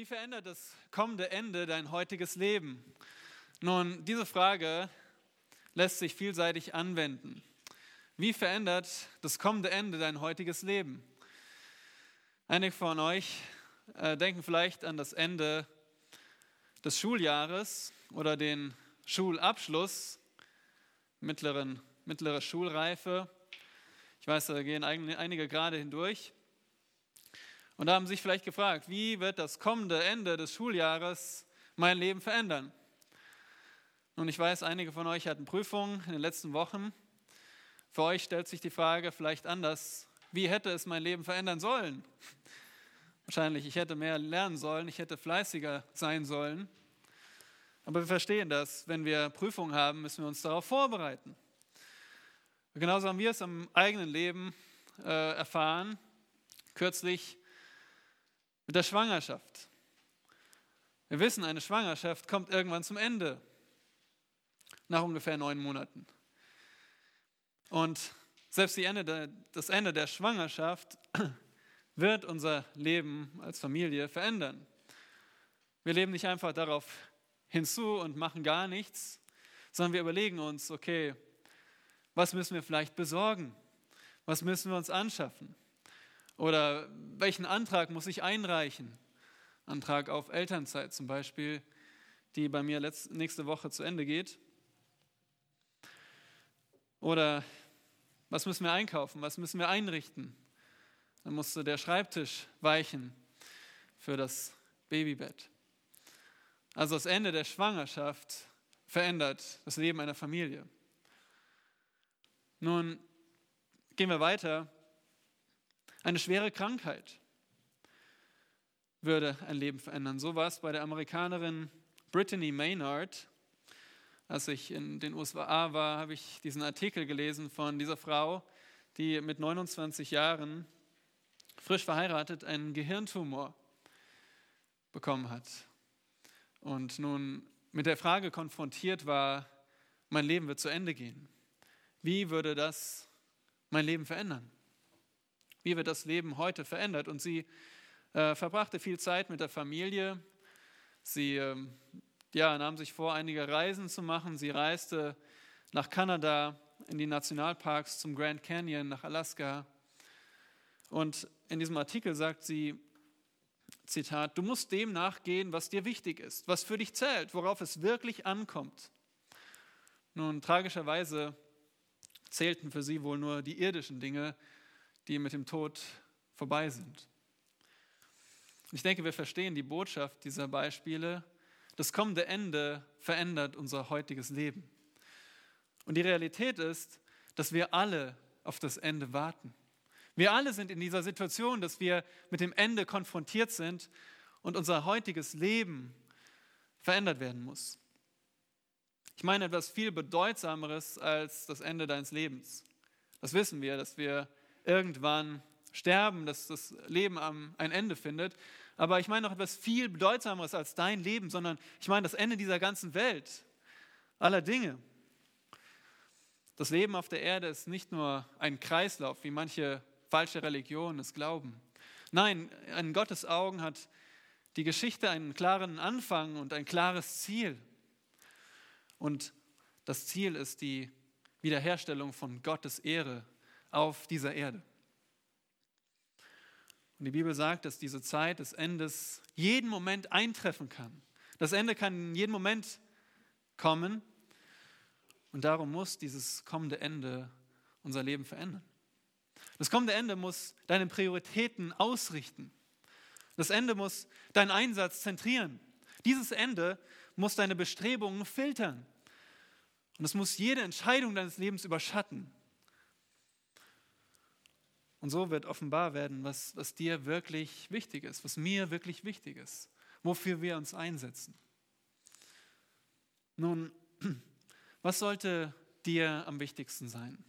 Wie verändert das kommende Ende dein heutiges Leben? Nun, diese Frage lässt sich vielseitig anwenden. Wie verändert das kommende Ende dein heutiges Leben? Einige von euch äh, denken vielleicht an das Ende des Schuljahres oder den Schulabschluss, mittleren, mittlere Schulreife. Ich weiß, da gehen einige gerade hindurch. Und haben sich vielleicht gefragt, wie wird das kommende Ende des Schuljahres mein Leben verändern? Nun, ich weiß, einige von euch hatten Prüfungen in den letzten Wochen. Für euch stellt sich die Frage vielleicht anders, wie hätte es mein Leben verändern sollen? Wahrscheinlich, ich hätte mehr lernen sollen, ich hätte fleißiger sein sollen. Aber wir verstehen das, wenn wir Prüfungen haben, müssen wir uns darauf vorbereiten. genauso haben wir es am eigenen Leben äh, erfahren, kürzlich mit der Schwangerschaft. Wir wissen, eine Schwangerschaft kommt irgendwann zum Ende, nach ungefähr neun Monaten. Und selbst Ende das Ende der Schwangerschaft wird unser Leben als Familie verändern. Wir leben nicht einfach darauf hinzu und machen gar nichts, sondern wir überlegen uns, okay, was müssen wir vielleicht besorgen? Was müssen wir uns anschaffen? Oder welchen Antrag muss ich einreichen? Antrag auf Elternzeit zum Beispiel, die bei mir nächste Woche zu Ende geht. Oder was müssen wir einkaufen? Was müssen wir einrichten? Dann musste der Schreibtisch weichen für das Babybett. Also das Ende der Schwangerschaft verändert das Leben einer Familie. Nun gehen wir weiter. Eine schwere Krankheit würde ein Leben verändern. So war es bei der Amerikanerin Brittany Maynard. Als ich in den USA war, habe ich diesen Artikel gelesen von dieser Frau, die mit 29 Jahren frisch verheiratet einen Gehirntumor bekommen hat und nun mit der Frage konfrontiert war, mein Leben wird zu Ende gehen. Wie würde das mein Leben verändern? Wie wird das Leben heute verändert? Und sie äh, verbrachte viel Zeit mit der Familie. Sie äh, ja, nahm sich vor, einige Reisen zu machen. Sie reiste nach Kanada, in die Nationalparks, zum Grand Canyon, nach Alaska. Und in diesem Artikel sagt sie, Zitat, du musst dem nachgehen, was dir wichtig ist, was für dich zählt, worauf es wirklich ankommt. Nun, tragischerweise zählten für sie wohl nur die irdischen Dinge, die mit dem Tod vorbei sind. Ich denke, wir verstehen die Botschaft dieser Beispiele. Das kommende Ende verändert unser heutiges Leben. Und die Realität ist, dass wir alle auf das Ende warten. Wir alle sind in dieser Situation, dass wir mit dem Ende konfrontiert sind und unser heutiges Leben verändert werden muss. Ich meine etwas viel Bedeutsameres als das Ende deines Lebens. Das wissen wir, dass wir irgendwann sterben, dass das Leben ein Ende findet. Aber ich meine noch etwas viel Bedeutsameres als dein Leben, sondern ich meine das Ende dieser ganzen Welt, aller Dinge. Das Leben auf der Erde ist nicht nur ein Kreislauf, wie manche falsche Religion es glauben. Nein, in Gottes Augen hat die Geschichte einen klaren Anfang und ein klares Ziel. Und das Ziel ist die Wiederherstellung von Gottes Ehre auf dieser Erde. Und die Bibel sagt, dass diese Zeit des Endes jeden Moment eintreffen kann. Das Ende kann in jedem Moment kommen. Und darum muss dieses kommende Ende unser Leben verändern. Das kommende Ende muss deine Prioritäten ausrichten. Das Ende muss deinen Einsatz zentrieren. Dieses Ende muss deine Bestrebungen filtern. Und es muss jede Entscheidung deines Lebens überschatten. Und so wird offenbar werden, was, was dir wirklich wichtig ist, was mir wirklich wichtig ist, wofür wir uns einsetzen. Nun, was sollte dir am wichtigsten sein?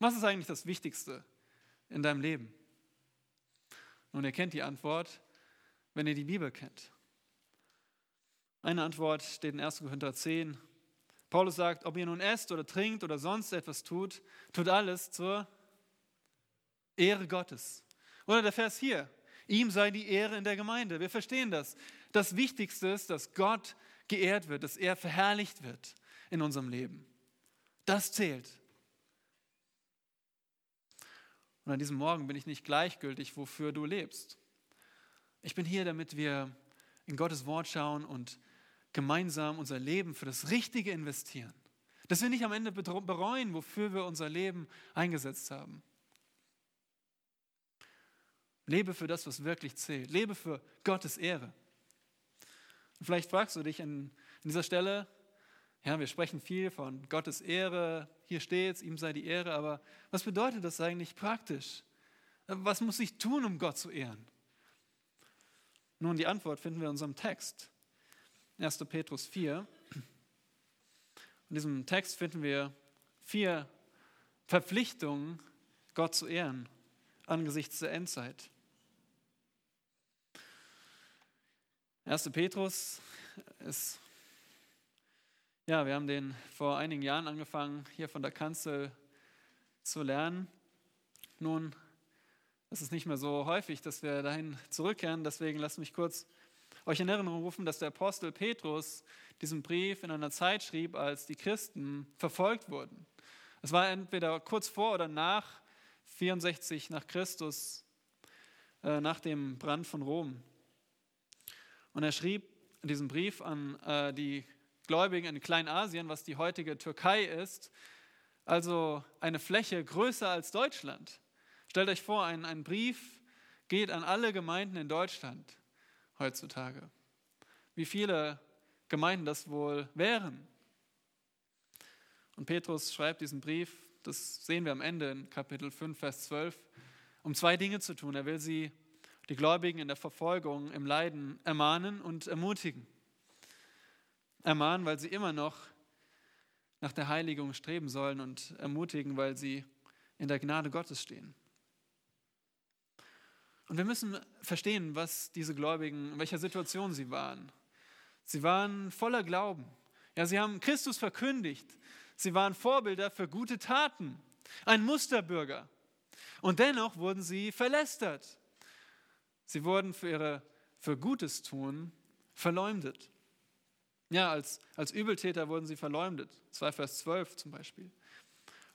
Was ist eigentlich das Wichtigste in deinem Leben? Nun, ihr kennt die Antwort, wenn ihr die Bibel kennt. Eine Antwort steht in 1. Korinther 10. Paulus sagt, ob ihr nun esst oder trinkt oder sonst etwas tut, tut alles zur Ehre Gottes. Oder der Vers hier, Ihm sei die Ehre in der Gemeinde. Wir verstehen das. Das Wichtigste ist, dass Gott geehrt wird, dass er verherrlicht wird in unserem Leben. Das zählt. Und an diesem Morgen bin ich nicht gleichgültig, wofür du lebst. Ich bin hier, damit wir in Gottes Wort schauen und gemeinsam unser Leben für das Richtige investieren. Dass wir nicht am Ende bereuen, wofür wir unser Leben eingesetzt haben. Lebe für das, was wirklich zählt. Lebe für Gottes Ehre. Und vielleicht fragst du dich an, dieser Stelle, ja, wir sprechen viel von Gottes Ehre, hier steht es, ihm sei die Ehre, aber was bedeutet das eigentlich praktisch? Was muss ich tun, um Gott zu ehren? Nun, die Antwort finden wir in unserem Text. 1. Petrus 4. In diesem Text finden wir vier Verpflichtungen, Gott zu ehren angesichts der Endzeit. 1. Petrus ist, ja, wir haben den vor einigen Jahren angefangen, hier von der Kanzel zu lernen. Nun, es ist nicht mehr so häufig, dass wir dahin zurückkehren, deswegen lasst mich kurz euch in Erinnerung rufen, dass der Apostel Petrus diesen Brief in einer Zeit schrieb, als die Christen verfolgt wurden. Es war entweder kurz vor oder nach 64 nach Christus, äh, nach dem Brand von Rom. Und er schrieb diesen Brief an äh, die Gläubigen in Kleinasien, was die heutige Türkei ist, also eine Fläche größer als Deutschland. Stellt euch vor, ein, ein Brief geht an alle Gemeinden in Deutschland heutzutage. Wie viele Gemeinden das wohl wären. Und Petrus schreibt diesen Brief, das sehen wir am Ende in Kapitel 5, Vers 12, um zwei Dinge zu tun. Er will sie die Gläubigen in der Verfolgung, im Leiden ermahnen und ermutigen. Ermahnen, weil sie immer noch nach der Heiligung streben sollen und ermutigen, weil sie in der Gnade Gottes stehen. Und wir müssen verstehen, was diese Gläubigen, in welcher Situation sie waren. Sie waren voller Glauben. Ja, sie haben Christus verkündigt. Sie waren Vorbilder für gute Taten, ein Musterbürger. Und dennoch wurden sie verlästert. Sie wurden für, ihre, für Gutes tun verleumdet. Ja, als, als Übeltäter wurden sie verleumdet. 2 Vers 12 zum Beispiel.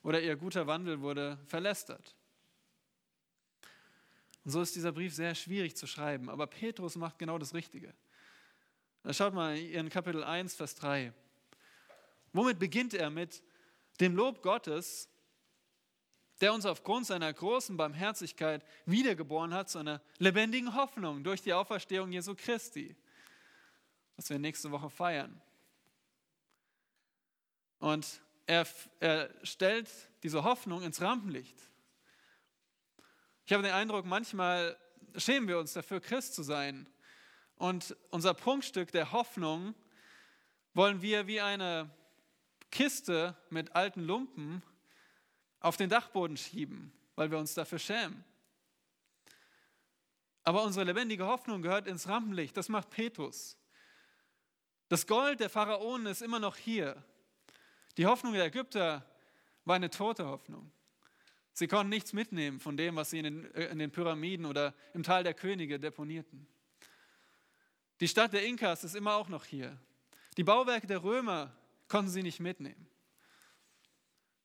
Oder ihr guter Wandel wurde verlästert. Und so ist dieser Brief sehr schwierig zu schreiben. Aber Petrus macht genau das Richtige. Schaut mal in Kapitel 1, Vers 3. Womit beginnt er? Mit dem Lob Gottes der uns aufgrund seiner großen Barmherzigkeit wiedergeboren hat zu einer lebendigen Hoffnung durch die Auferstehung Jesu Christi, was wir nächste Woche feiern. Und er, er stellt diese Hoffnung ins Rampenlicht. Ich habe den Eindruck, manchmal schämen wir uns dafür, Christ zu sein. Und unser Prunkstück der Hoffnung wollen wir wie eine Kiste mit alten Lumpen auf den Dachboden schieben, weil wir uns dafür schämen. Aber unsere lebendige Hoffnung gehört ins Rampenlicht. Das macht Petrus. Das Gold der Pharaonen ist immer noch hier. Die Hoffnung der Ägypter war eine tote Hoffnung. Sie konnten nichts mitnehmen von dem, was sie in den, äh, in den Pyramiden oder im Tal der Könige deponierten. Die Stadt der Inkas ist immer auch noch hier. Die Bauwerke der Römer konnten sie nicht mitnehmen.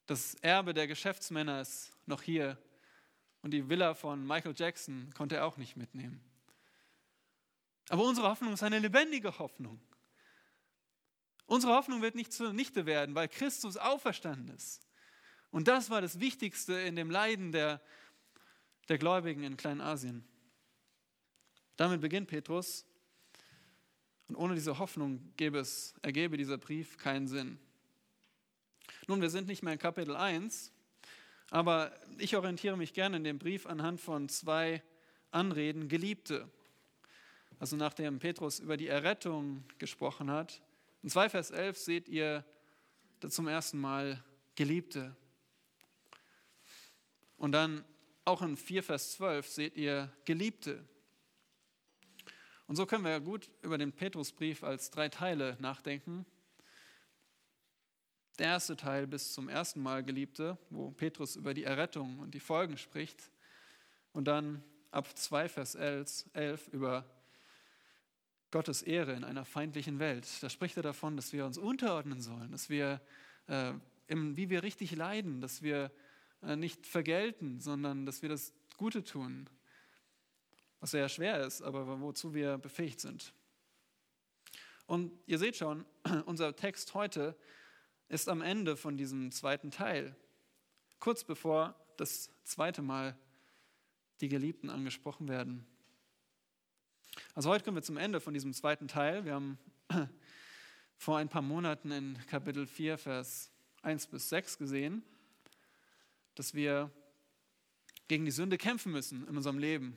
Das Erbe der Geschäftsmänner ist noch hier und die Villa von Michael Jackson konnte er auch nicht mitnehmen. Aber unsere Hoffnung ist eine lebendige Hoffnung. Unsere Hoffnung wird nicht zunichte werden, weil Christus auferstanden ist. Und das war das Wichtigste in dem Leiden der, der Gläubigen in Kleinasien. Damit beginnt Petrus. Und ohne diese Hoffnung gäbe es, ergebe dieser Brief keinen Sinn. Nun, wir sind nicht mehr in Kapitel 1, aber ich orientiere mich gerne in dem Brief anhand von zwei Anreden, Geliebte. Also nachdem Petrus über die Errettung gesprochen hat. In 2 Vers 11 seht ihr zum ersten Mal Geliebte. Und dann auch in 4 Vers 12 seht ihr Geliebte. Und so können wir gut über den Petrusbrief als drei Teile nachdenken. Der erste Teil bis zum ersten Mal Geliebte, wo Petrus über die Errettung und die Folgen spricht. Und dann ab 2 Vers 11 über Gottes Ehre in einer feindlichen Welt. Da spricht er davon, dass wir uns unterordnen sollen, dass wir, äh, im, wie wir richtig leiden, dass wir äh, nicht vergelten, sondern dass wir das Gute tun, was sehr schwer ist, aber wozu wir befähigt sind. Und ihr seht schon, unser Text heute ist am Ende von diesem zweiten Teil, kurz bevor das zweite Mal die Geliebten angesprochen werden. Also heute kommen wir zum Ende von diesem zweiten Teil. Wir haben vor ein paar Monaten in Kapitel 4, Vers 1 bis 6 gesehen, dass wir gegen die Sünde kämpfen müssen in unserem Leben.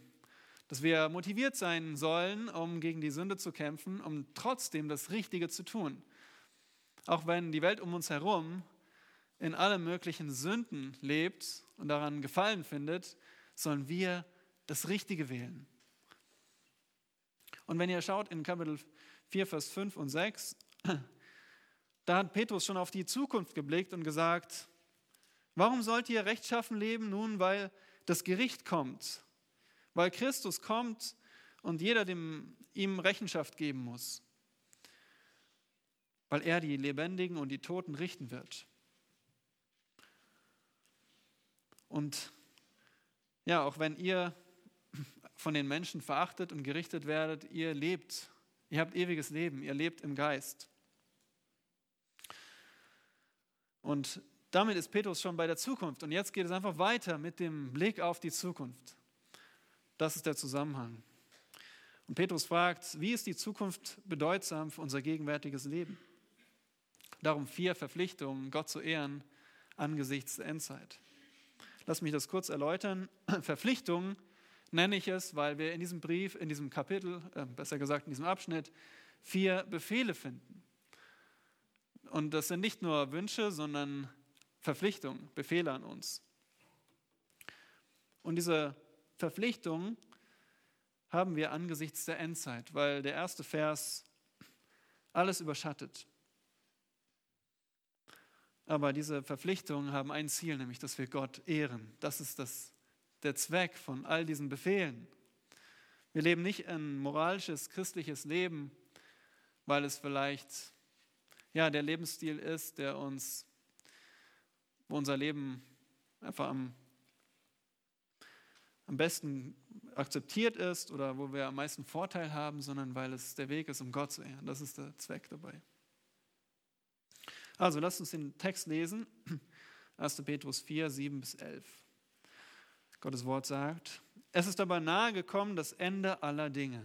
Dass wir motiviert sein sollen, um gegen die Sünde zu kämpfen, um trotzdem das Richtige zu tun. Auch wenn die Welt um uns herum in allen möglichen Sünden lebt und daran Gefallen findet, sollen wir das Richtige wählen. Und wenn ihr schaut in Kapitel 4, Vers 5 und 6, da hat Petrus schon auf die Zukunft geblickt und gesagt, warum sollt ihr rechtschaffen leben? Nun, weil das Gericht kommt, weil Christus kommt und jeder dem, ihm Rechenschaft geben muss, weil er die Lebendigen und die Toten richten wird. Und ja, auch wenn ihr von den Menschen verachtet und gerichtet werdet, ihr lebt, ihr habt ewiges Leben, ihr lebt im Geist. Und damit ist Petrus schon bei der Zukunft. Und jetzt geht es einfach weiter mit dem Blick auf die Zukunft. Das ist der Zusammenhang. Und Petrus fragt, wie ist die Zukunft bedeutsam für unser gegenwärtiges Leben? Darum vier Verpflichtungen, Gott zu ehren angesichts der Endzeit. Lass mich das kurz erläutern. Verpflichtungen nenne ich es, weil wir in diesem Brief, in diesem Kapitel, äh, besser gesagt in diesem Abschnitt, vier Befehle finden. Und das sind nicht nur Wünsche, sondern Verpflichtungen, Befehle an uns. Und diese Verpflichtungen haben wir angesichts der Endzeit, weil der erste Vers alles überschattet. Aber diese Verpflichtungen haben ein Ziel, nämlich dass wir Gott ehren. Das ist das, der Zweck von all diesen Befehlen. Wir leben nicht ein moralisches, christliches Leben, weil es vielleicht ja, der Lebensstil ist, der uns, wo unser Leben einfach am, am besten akzeptiert ist oder wo wir am meisten Vorteil haben, sondern weil es der Weg ist, um Gott zu ehren. Das ist der Zweck dabei. Also lasst uns den Text lesen. 1. Petrus 4, 7 bis 11. Gottes Wort sagt, es ist aber nahe gekommen das Ende aller Dinge.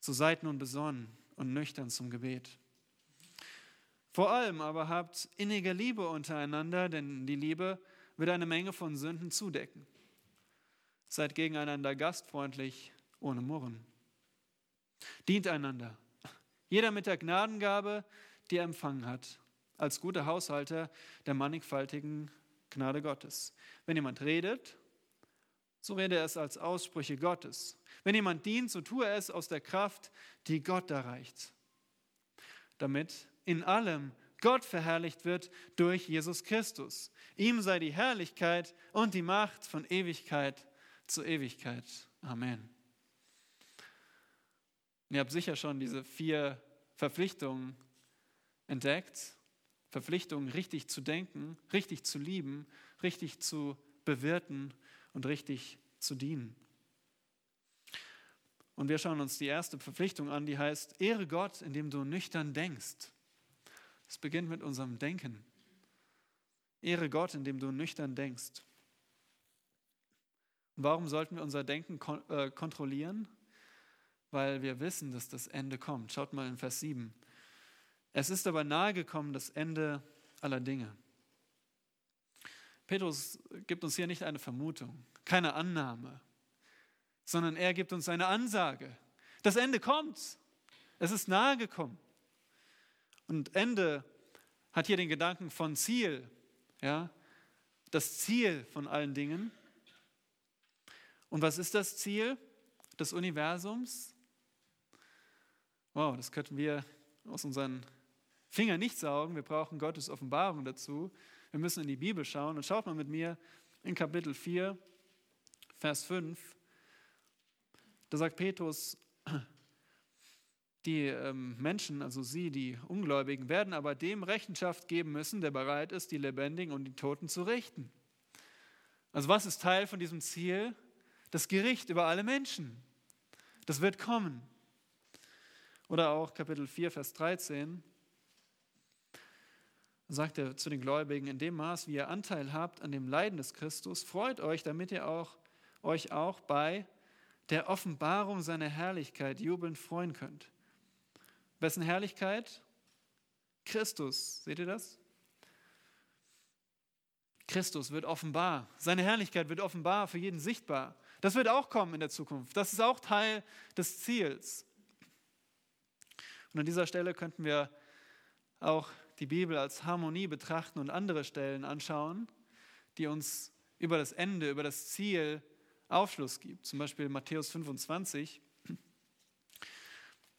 So seid nun besonnen und nüchtern zum Gebet. Vor allem aber habt innige Liebe untereinander, denn die Liebe wird eine Menge von Sünden zudecken. Seid gegeneinander gastfreundlich, ohne Murren. Dient einander, jeder mit der Gnadengabe, die er empfangen hat als guter Haushalter der mannigfaltigen Gnade Gottes. Wenn jemand redet, so rede er es als Aussprüche Gottes. Wenn jemand dient, so tue er es aus der Kraft, die Gott erreicht, damit in allem Gott verherrlicht wird durch Jesus Christus. Ihm sei die Herrlichkeit und die Macht von Ewigkeit zu Ewigkeit. Amen. ihr habt sicher schon diese vier Verpflichtungen entdeckt. Verpflichtung, richtig zu denken, richtig zu lieben, richtig zu bewirten und richtig zu dienen. Und wir schauen uns die erste Verpflichtung an, die heißt, ehre Gott, indem du nüchtern denkst. Es beginnt mit unserem Denken. Ehre Gott, indem du nüchtern denkst. Und warum sollten wir unser Denken kon äh, kontrollieren? Weil wir wissen, dass das Ende kommt. Schaut mal in Vers 7. Es ist aber nahegekommen das Ende aller Dinge. Petrus gibt uns hier nicht eine Vermutung, keine Annahme, sondern er gibt uns eine Ansage. Das Ende kommt. Es ist nahegekommen. Und Ende hat hier den Gedanken von Ziel, ja, das Ziel von allen Dingen. Und was ist das Ziel des Universums? Wow, das könnten wir aus unseren Finger nicht saugen, wir brauchen Gottes Offenbarung dazu. Wir müssen in die Bibel schauen und schaut mal mit mir in Kapitel 4, Vers 5, Da sagt Petrus, die ähm, Menschen, also sie, die Ungläubigen, werden aber dem Rechenschaft geben müssen, der bereit ist, die Lebendigen und die Toten zu richten. Also was ist Teil von diesem Ziel? Das Gericht über alle Menschen. Das wird kommen. Oder auch Kapitel 4, Vers 13 sagt er zu den Gläubigen, in dem Maß, wie ihr Anteil habt an dem Leiden des Christus, freut euch, damit ihr auch, euch auch bei der Offenbarung seiner Herrlichkeit jubelnd freuen könnt. Wessen Herrlichkeit? Christus. Seht ihr das? Christus wird offenbar. Seine Herrlichkeit wird offenbar für jeden sichtbar. Das wird auch kommen in der Zukunft. Das ist auch Teil des Ziels. Und an dieser Stelle könnten wir auch die Bibel als Harmonie betrachten und andere Stellen anschauen, die uns über das Ende, über das Ziel Aufschluss gibt. Zum Beispiel Matthäus 25.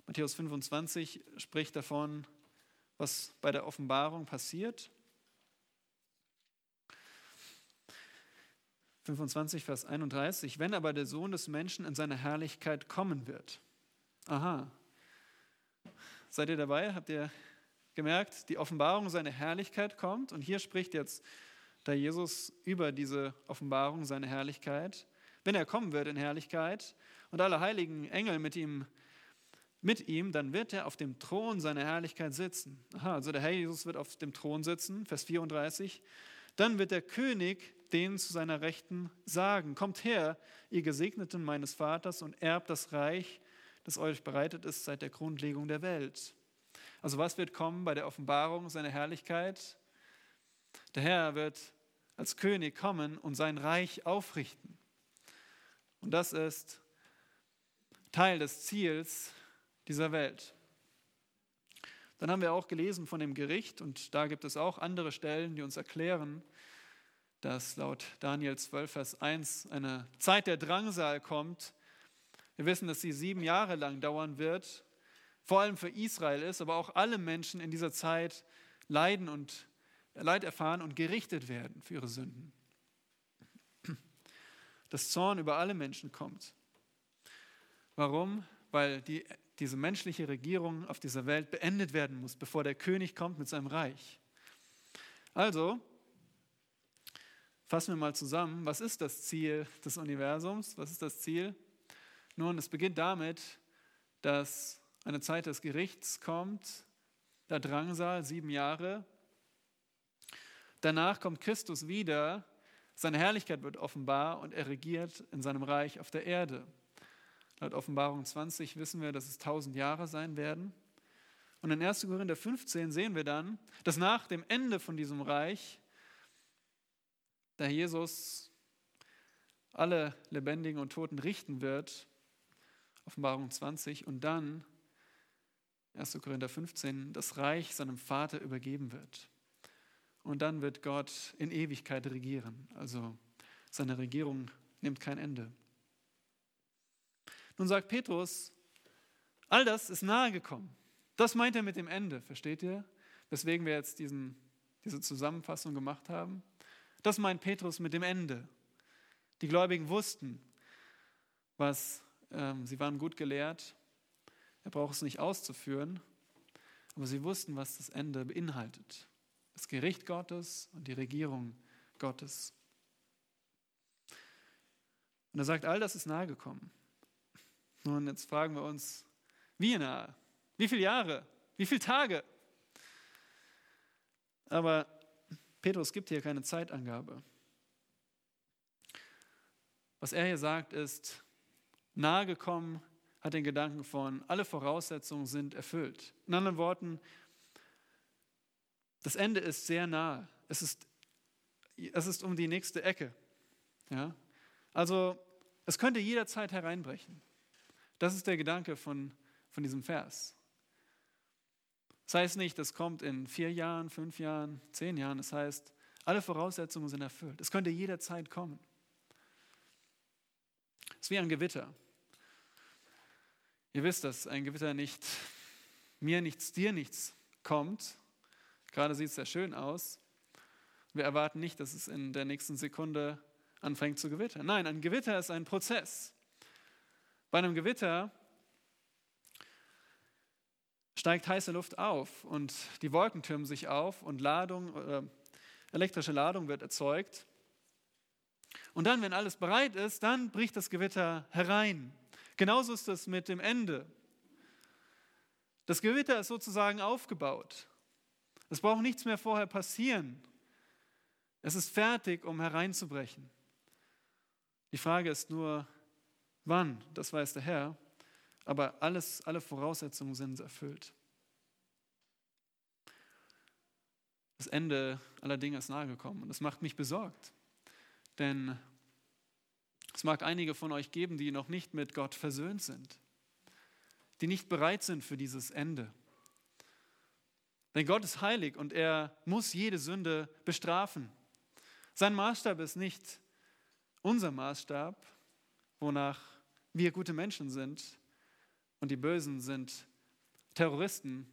Matthäus 25 spricht davon, was bei der Offenbarung passiert. 25, Vers 31. Wenn aber der Sohn des Menschen in seiner Herrlichkeit kommen wird. Aha. Seid ihr dabei? Habt ihr gemerkt, die Offenbarung seiner Herrlichkeit kommt? Und hier spricht jetzt da Jesus über diese Offenbarung seiner Herrlichkeit. Wenn er kommen wird in Herrlichkeit und alle heiligen Engel mit ihm mit ihm, dann wird er auf dem Thron seiner Herrlichkeit sitzen. Aha, also der Herr Jesus wird auf dem Thron sitzen, Vers 34. Dann wird der König denen zu seiner Rechten sagen, kommt her, ihr Gesegneten meines Vaters, und erbt das Reich, das euch bereitet ist seit der Grundlegung der Welt. Also was wird kommen bei der Offenbarung seiner Herrlichkeit? Der Herr wird als König kommen und sein Reich aufrichten. Und das ist Teil des Ziels dieser Welt. Dann haben wir auch gelesen von dem Gericht und da gibt es auch andere Stellen, die uns erklären, dass laut Daniel 12, Vers 1 eine Zeit der Drangsal kommt. Wir wissen, dass sie sieben Jahre lang dauern wird, vor allem für Israel ist, aber auch alle Menschen in dieser Zeit leiden und Leid erfahren und gerichtet werden für ihre Sünden. Das Zorn über alle Menschen kommt. Warum? Weil die diese menschliche Regierung auf dieser Welt beendet werden muss, bevor der König kommt mit seinem Reich. Also, fassen wir mal zusammen, was ist das Ziel des Universums? Was ist das Ziel? Nun, es beginnt damit, dass eine Zeit des Gerichts kommt, der Drangsal, sieben Jahre. Danach kommt Christus wieder, seine Herrlichkeit wird offenbar und er regiert in seinem Reich auf der Erde. Laut Offenbarung 20 wissen wir, dass es tausend Jahre sein werden. Und in 1. Korinther 15 sehen wir dann, dass nach dem Ende von diesem Reich der Jesus alle Lebendigen und Toten richten wird. Offenbarung 20 und dann 1. Korinther 15 das Reich seinem Vater übergeben wird. Und dann wird Gott in Ewigkeit regieren. Also seine Regierung nimmt kein Ende. Nun sagt Petrus, all das ist nahe gekommen. Das meint er mit dem Ende, versteht ihr? Weswegen wir jetzt diesen, diese Zusammenfassung gemacht haben. Das meint Petrus mit dem Ende. Die Gläubigen wussten, was, ähm, sie waren gut gelehrt. Er braucht es nicht auszuführen, aber sie wussten, was das Ende beinhaltet. Das Gericht Gottes und die Regierung Gottes. Und er sagt, all das ist nahe gekommen. Nun, jetzt fragen wir uns, wie nahe? Wie viele Jahre? Wie viele Tage? Aber Petrus gibt hier keine Zeitangabe. Was er hier sagt, ist, nahe gekommen hat den Gedanken von, alle Voraussetzungen sind erfüllt. In anderen Worten, das Ende ist sehr nahe. Es ist, es ist um die nächste Ecke. Ja? Also es könnte jederzeit hereinbrechen. Das ist der Gedanke von, von diesem Vers. Das heißt nicht, das kommt in vier Jahren, fünf Jahren, zehn Jahren. Das heißt, alle Voraussetzungen sind erfüllt. Es könnte jederzeit kommen. Es ist wie ein Gewitter. Ihr wisst, dass ein Gewitter nicht mir nichts, dir nichts kommt. Gerade sieht es sehr schön aus. Wir erwarten nicht, dass es in der nächsten Sekunde anfängt zu gewittern. Nein, ein Gewitter ist ein Prozess. Bei einem Gewitter steigt heiße Luft auf und die Wolken türmen sich auf und Ladung, äh, elektrische Ladung wird erzeugt. Und dann, wenn alles bereit ist, dann bricht das Gewitter herein. Genauso ist es mit dem Ende. Das Gewitter ist sozusagen aufgebaut. Es braucht nichts mehr vorher passieren. Es ist fertig, um hereinzubrechen. Die Frage ist nur, wann, das weiß der Herr, aber alles, alle Voraussetzungen sind erfüllt. Das Ende aller Dinge ist nahegekommen und das macht mich besorgt. Denn es mag einige von euch geben, die noch nicht mit Gott versöhnt sind, die nicht bereit sind für dieses Ende. Denn Gott ist heilig und er muss jede Sünde bestrafen. Sein Maßstab ist nicht unser Maßstab, wonach wir gute Menschen sind und die Bösen sind Terroristen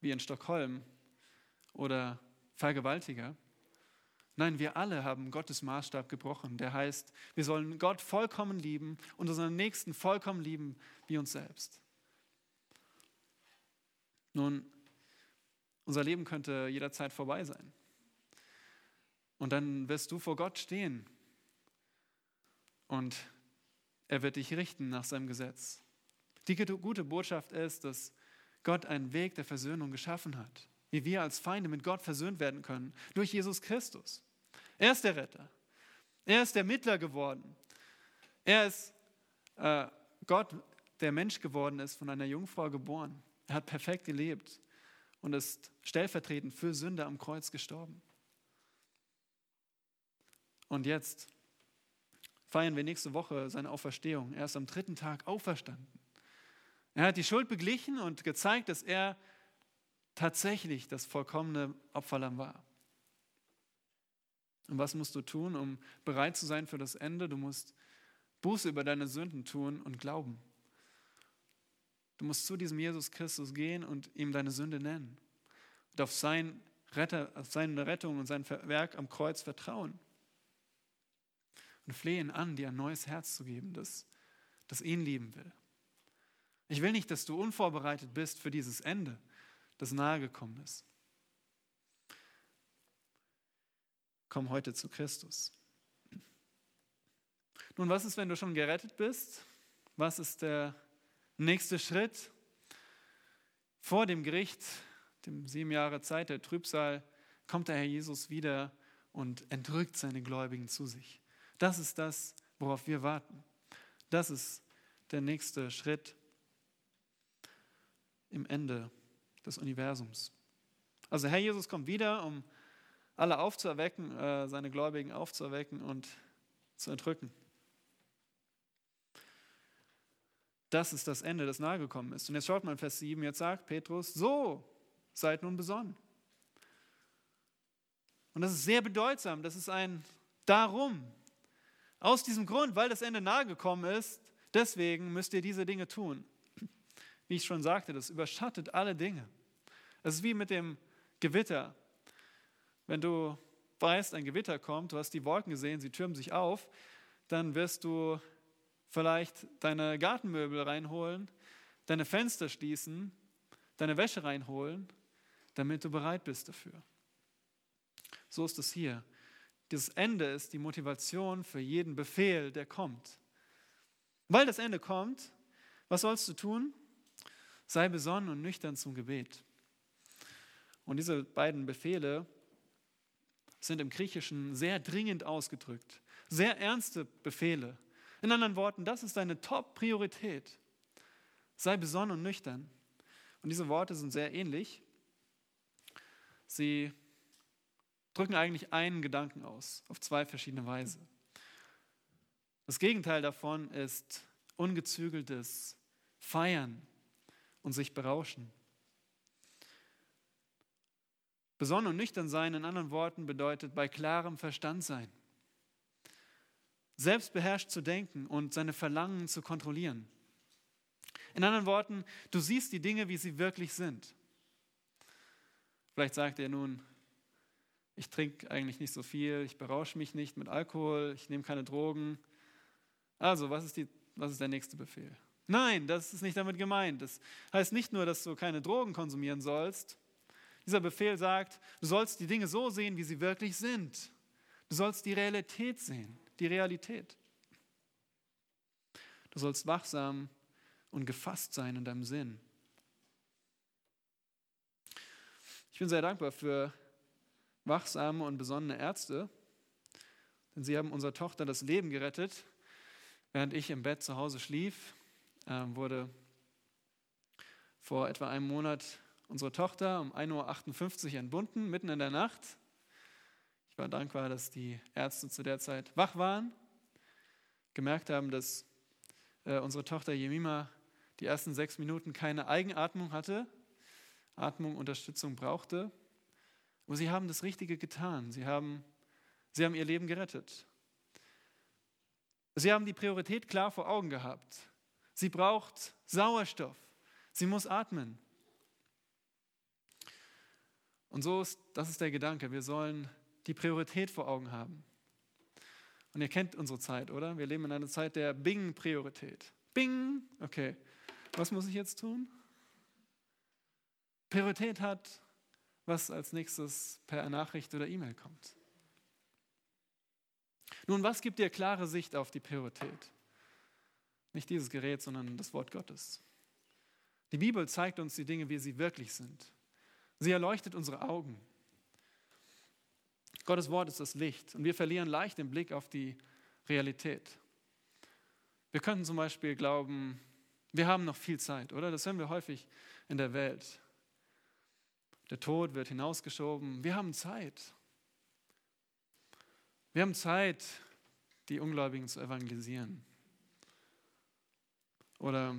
wie in Stockholm oder Vergewaltiger. Nein, wir alle haben Gottes Maßstab gebrochen. Der heißt, wir sollen Gott vollkommen lieben und unseren Nächsten vollkommen lieben wie uns selbst. Nun, unser Leben könnte jederzeit vorbei sein. Und dann wirst du vor Gott stehen und er wird dich richten nach seinem Gesetz. Die gute Botschaft ist, dass Gott einen Weg der Versöhnung geschaffen hat, wie wir als Feinde mit Gott versöhnt werden können, durch Jesus Christus. Er ist der Retter. Er ist der Mittler geworden. Er ist äh, Gott, der Mensch geworden ist, von einer Jungfrau geboren. Er hat perfekt gelebt und ist stellvertretend für Sünde am Kreuz gestorben. Und jetzt feiern wir nächste Woche seine Auferstehung. Er ist am dritten Tag auferstanden. Er hat die Schuld beglichen und gezeigt, dass er tatsächlich das vollkommene Opferlamm war. Und was musst du tun, um bereit zu sein für das Ende? Du musst Buße über deine Sünden tun und glauben. Du musst zu diesem Jesus Christus gehen und ihm deine Sünde nennen. Und auf, sein Retter, auf seine Rettung und sein Werk am Kreuz vertrauen und flehe ihn an, dir ein neues Herz zu geben, das, das ihn lieben will. Ich will nicht, dass du unvorbereitet bist für dieses Ende, das nahegekommen ist. Komm heute zu Christus. Nun, was ist, wenn du schon gerettet bist? Was ist der nächste Schritt? Vor dem Gericht, dem sieben Jahre Zeit der Trübsal, kommt der Herr Jesus wieder und entrückt seine Gläubigen zu sich. Das ist das, worauf wir warten. Das ist der nächste Schritt im Ende des Universums. Also Herr Jesus kommt wieder, um alle aufzuerwecken, äh, seine Gläubigen aufzuerwecken und zu entrücken. Das ist das Ende, das nahegekommen ist. Und jetzt schaut mal in Vers 7, jetzt sagt Petrus, so seid nun besonnen. Und das ist sehr bedeutsam, das ist ein Darum. Aus diesem Grund, weil das Ende nahe gekommen ist, deswegen müsst ihr diese Dinge tun. Wie ich schon sagte, das überschattet alle Dinge. Es ist wie mit dem Gewitter. Wenn du weißt, ein Gewitter kommt, du hast die Wolken gesehen, sie türmen sich auf, dann wirst du vielleicht deine Gartenmöbel reinholen, deine Fenster schließen, deine Wäsche reinholen, damit du bereit bist dafür. So ist es hier. Das Ende ist die Motivation für jeden Befehl, der kommt. Weil das Ende kommt, was sollst du tun? Sei besonnen und nüchtern zum Gebet. Und diese beiden Befehle sind im Griechischen sehr dringend ausgedrückt, sehr ernste Befehle. In anderen Worten, das ist deine Top-Priorität. Sei besonnen und nüchtern. Und diese Worte sind sehr ähnlich. Sie drücken eigentlich einen Gedanken aus, auf zwei verschiedene Weise. Das Gegenteil davon ist ungezügeltes Feiern und sich berauschen. Besonnen und nüchtern sein, in anderen Worten, bedeutet bei klarem Verstand sein. Selbstbeherrscht zu denken und seine Verlangen zu kontrollieren. In anderen Worten, du siehst die Dinge, wie sie wirklich sind. Vielleicht sagt er nun, ich trinke eigentlich nicht so viel, ich berausche mich nicht mit Alkohol, ich nehme keine Drogen. Also, was ist die was ist der nächste Befehl? Nein, das ist nicht damit gemeint. Das heißt nicht nur, dass du keine Drogen konsumieren sollst. Dieser Befehl sagt, du sollst die Dinge so sehen, wie sie wirklich sind. Du sollst die Realität sehen, die Realität. Du sollst wachsam und gefasst sein in deinem Sinn. Ich bin sehr dankbar für wachsame und besonnene Ärzte, denn sie haben unserer Tochter das Leben gerettet, während ich im Bett zu Hause schlief ähm, wurde vor etwa einem Monat unsere Tochter um 1.58 Uhr entbunden, mitten in der Nacht. Ich war dankbar, dass die Ärzte zu der Zeit wach waren, gemerkt haben, dass äh, unsere Tochter Jemima die ersten sechs Minuten keine Eigenatmung hatte, Atmung, Unterstützung brauchte. Aber sie haben das Richtige getan. Sie haben, sie haben ihr Leben gerettet. Sie haben die Priorität klar vor Augen gehabt. Sie braucht Sauerstoff. Sie muss atmen. Und so ist, das ist der Gedanke. Wir sollen die Priorität vor Augen haben. Und ihr kennt unsere Zeit, oder? Wir leben in einer Zeit der Bing-Priorität. Bing, okay. Was muss ich jetzt tun? Priorität hat, was als nächstes per Nachricht oder E-Mail kommt. Nun, was gibt dir klare Sicht auf die Priorität? Nicht dieses Gerät, sondern das Wort Gottes. Die Bibel zeigt uns die Dinge, wie sie wirklich sind. Sie erleuchtet unsere Augen. Gottes Wort ist das Licht und wir verlieren leicht den Blick auf die Realität. Wir könnten zum Beispiel glauben, wir haben noch viel Zeit, oder? Das hören wir häufig in der Welt. Der Tod wird hinausgeschoben. Wir haben Zeit. Wir haben Zeit, die Ungläubigen zu evangelisieren oder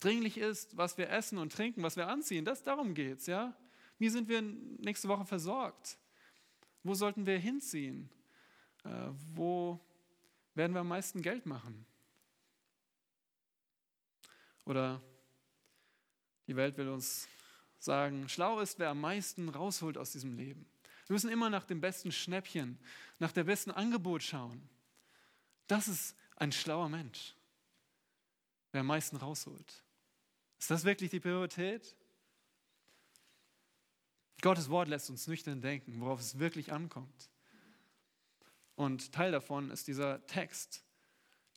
dringlich ist, was wir essen und trinken, was wir anziehen. Das, darum geht es. Ja? Wie sind wir nächste Woche versorgt? Wo sollten wir hinziehen? Äh, wo werden wir am meisten Geld machen? Oder die Welt will uns sagen, schlau ist, wer am meisten rausholt aus diesem Leben. Wir müssen immer nach dem besten Schnäppchen, nach der besten Angebot schauen. Das ist ein schlauer Mensch wer am meisten rausholt. Ist das wirklich die Priorität? Gottes Wort lässt uns nüchtern denken, worauf es wirklich ankommt. Und Teil davon ist dieser Text,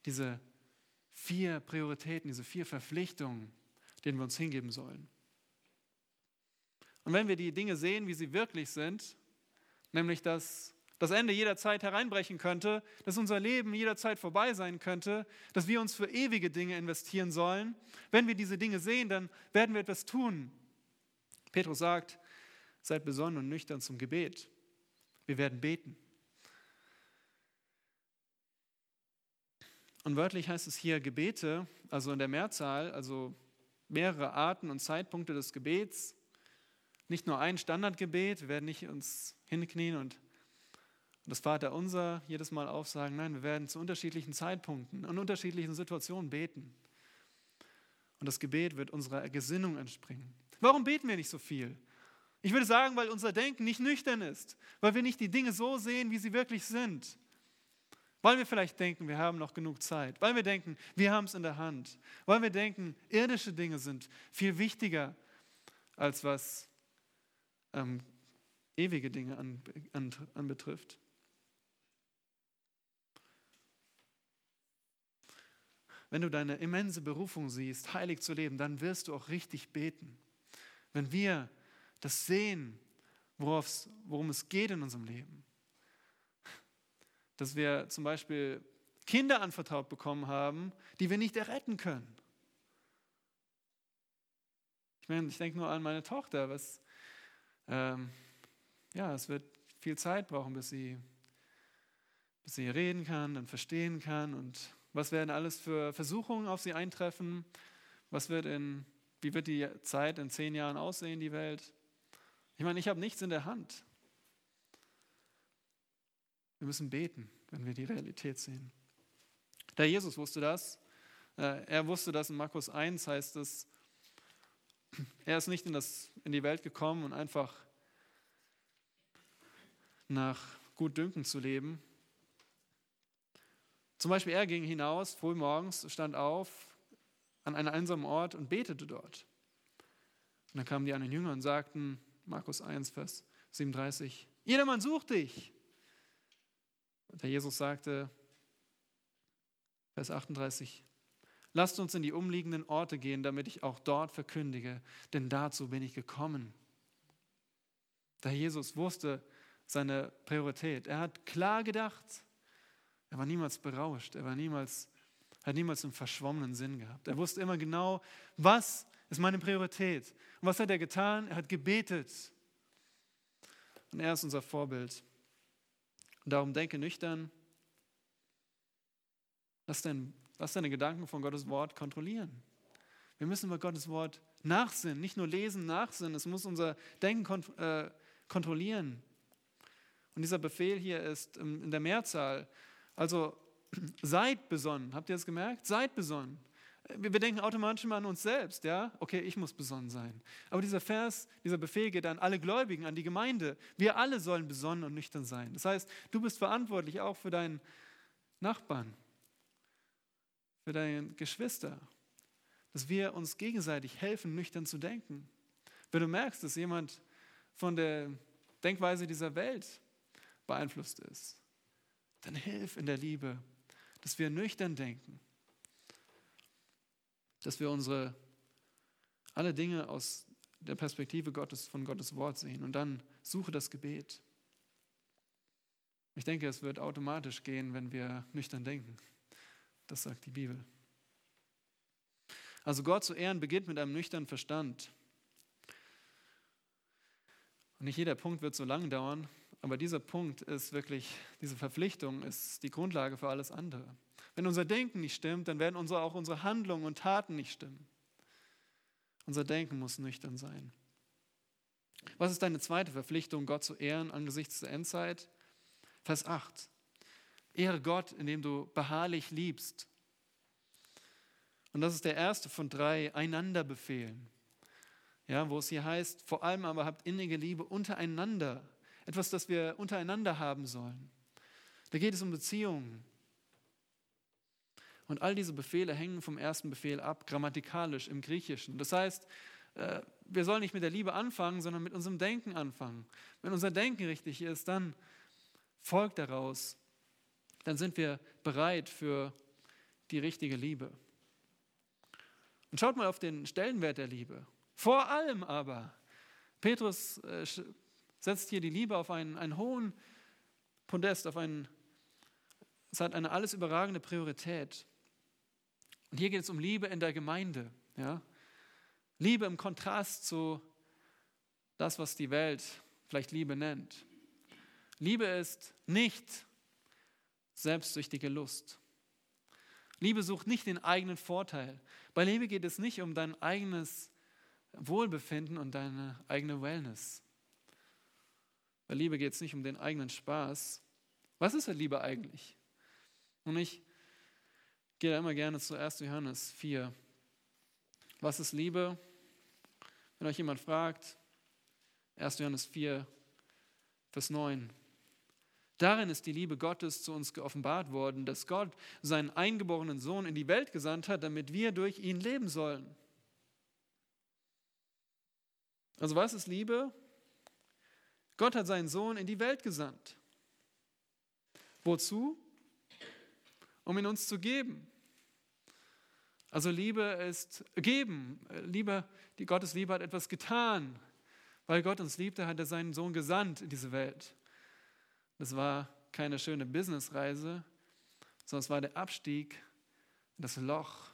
diese vier Prioritäten, diese vier Verpflichtungen, denen wir uns hingeben sollen. Und wenn wir die Dinge sehen, wie sie wirklich sind, nämlich dass das Ende jederzeit hereinbrechen könnte, dass unser Leben jederzeit vorbei sein könnte, dass wir uns für ewige Dinge investieren sollen. Wenn wir diese Dinge sehen, dann werden wir etwas tun. Petrus sagt, seid besonnen und nüchtern zum Gebet. Wir werden beten. Und wörtlich heißt es hier Gebete, also in der Mehrzahl, also mehrere Arten und Zeitpunkte des Gebets. Nicht nur ein Standardgebet, wir werden nicht uns hinknien und und das Vaterunser jedes Mal aufsagen, nein, wir werden zu unterschiedlichen Zeitpunkten und unterschiedlichen Situationen beten. Und das Gebet wird unserer Gesinnung entspringen. Warum beten wir nicht so viel? Ich würde sagen, weil unser Denken nicht nüchtern ist, weil wir nicht die Dinge so sehen, wie sie wirklich sind. Weil wir vielleicht denken, wir haben noch genug Zeit, weil wir denken, wir haben es in der Hand, weil wir denken, irdische Dinge sind viel wichtiger, als was ähm, ewige Dinge anbetrifft. An, an wenn du deine immense Berufung siehst, heilig zu leben, dann wirst du auch richtig beten. Wenn wir das sehen, worum es geht in unserem Leben, dass wir zum Beispiel Kinder anvertraut bekommen haben, die wir nicht erretten können. Ich meine, ich denke nur an meine Tochter, was, ähm, ja, es wird viel Zeit brauchen, bis sie, bis sie reden kann, dann verstehen kann und was werden alles für Versuchungen auf sie eintreffen? Was wird in, wie wird die Zeit in zehn Jahren aussehen, die Welt? Ich meine, ich habe nichts in der Hand. Wir müssen beten, wenn wir die Realität sehen. Der Jesus wusste das. Äh, er wusste das in Markus 1 heißt es, er ist nicht in, das, in die Welt gekommen und einfach nach Gutdünken zu leben, Zum Beispiel, er ging hinaus, früh morgens, stand auf an einem einsamen Ort und betete dort. Und dann kamen die anderen Jünger und sagten, Markus 1, Vers 37, jedermann sucht dich. Und der Jesus sagte, Vers 38, lasst uns in die umliegenden Orte gehen, damit ich auch dort verkündige, denn dazu bin ich gekommen. Der Jesus wusste seine Priorität. Er hat klar gedacht. Er war niemals berauscht. Er war niemals, hat niemals einen verschwommenen Sinn gehabt. Er wusste immer genau, was ist meine Priorität. Und was hat er getan? Er hat gebetet. Und er ist unser Vorbild. Und darum denke nüchtern. Lass, dein, lass deine Gedanken von Gottes Wort kontrollieren. Wir müssen über Gottes Wort nachsinnen, nicht nur lesen, nachsinnen. Es muss unser Denken kont äh, kontrollieren. Und dieser Befehl hier ist in der Mehrzahl. Also seid besonnen. Habt ihr das gemerkt? Seid besonnen. Wir denken automatisch immer an uns selbst, ja? Okay, ich muss besonnen sein. Aber dieser Vers, dieser Befehl geht an alle Gläubigen, an die Gemeinde. Wir alle sollen besonnen und nüchtern sein. Das heißt, du bist verantwortlich auch für deinen Nachbarn, für deine Geschwister, dass wir uns gegenseitig helfen, nüchtern zu denken. Wenn du merkst, dass jemand von der Denkweise dieser Welt beeinflusst ist, dann hilf in der Liebe, dass wir nüchtern denken dass wir unsere alle Dinge aus der Perspektive Gottes von Gottes Wort sehen und dann suche das Gebet. Ich denke, es wird automatisch gehen, wenn wir nüchtern denken. Das sagt die Bibel. Also Gott zu ehren beginnt mit einem nüchternen Verstand. Und nicht jeder Punkt wird so lange dauern, aber dieser Punkt ist wirklich, diese Verpflichtung ist die Grundlage für alles andere. Wenn unser Denken nicht stimmt, dann werden unsere, auch unsere Handlungen und Taten nicht stimmen. Unser Denken muss nüchtern sein. Was ist deine zweite Verpflichtung, Gott zu ehren angesichts der Endzeit? Vers 8. Ehre Gott, indem du beharrlich liebst. Und das ist der erste von drei Einanderbefehlen. Ja, wo es hier heißt, vor allem aber habt innige Liebe untereinander. Etwas, das wir untereinander haben sollen. Da geht es um Beziehungen. Und all diese Befehle hängen vom ersten Befehl ab, grammatikalisch im Griechischen. Das heißt, äh, wir sollen nicht mit der Liebe anfangen, sondern mit unserem Denken anfangen. Wenn unser Denken richtig ist, dann folgt daraus, dann sind wir bereit für die richtige Liebe. Und schaut mal auf den Stellenwert der Liebe. Vor allem aber, Petrus äh, setzt hier die Liebe auf einen, einen hohen Podest, auf einen, es hat eine alles überragende Priorität. Und hier geht es um Liebe in der Gemeinde. Ja? Liebe im Kontrast zu das, was die Welt vielleicht Liebe nennt. Liebe ist nicht selbstsüchtige Lust. Liebe sucht nicht den eigenen Vorteil. Bei Liebe geht es nicht um dein eigenes Wohlbefinden und deine eigene Wellness. Bei Liebe geht es nicht um den eigenen Spaß. Was ist Liebe eigentlich? Und ich gehe da immer gerne zu 1. Johannes 4. Was ist Liebe? Wenn euch jemand fragt, 1. Johannes 4, Vers 9. Darin ist die Liebe Gottes zu uns geoffenbart worden, dass Gott seinen eingeborenen Sohn in die Welt gesandt hat, damit wir durch ihn leben sollen. Also was ist Liebe? Gott hat seinen Sohn in die Welt gesandt. Wozu? Um ihn uns zu geben. Also Liebe ist geben. Liebe, die Gottes Liebe hat etwas getan. Weil Gott uns liebte, hat er seinen Sohn gesandt in diese Welt. Das war keine schöne Businessreise, sondern es war der Abstieg in das Loch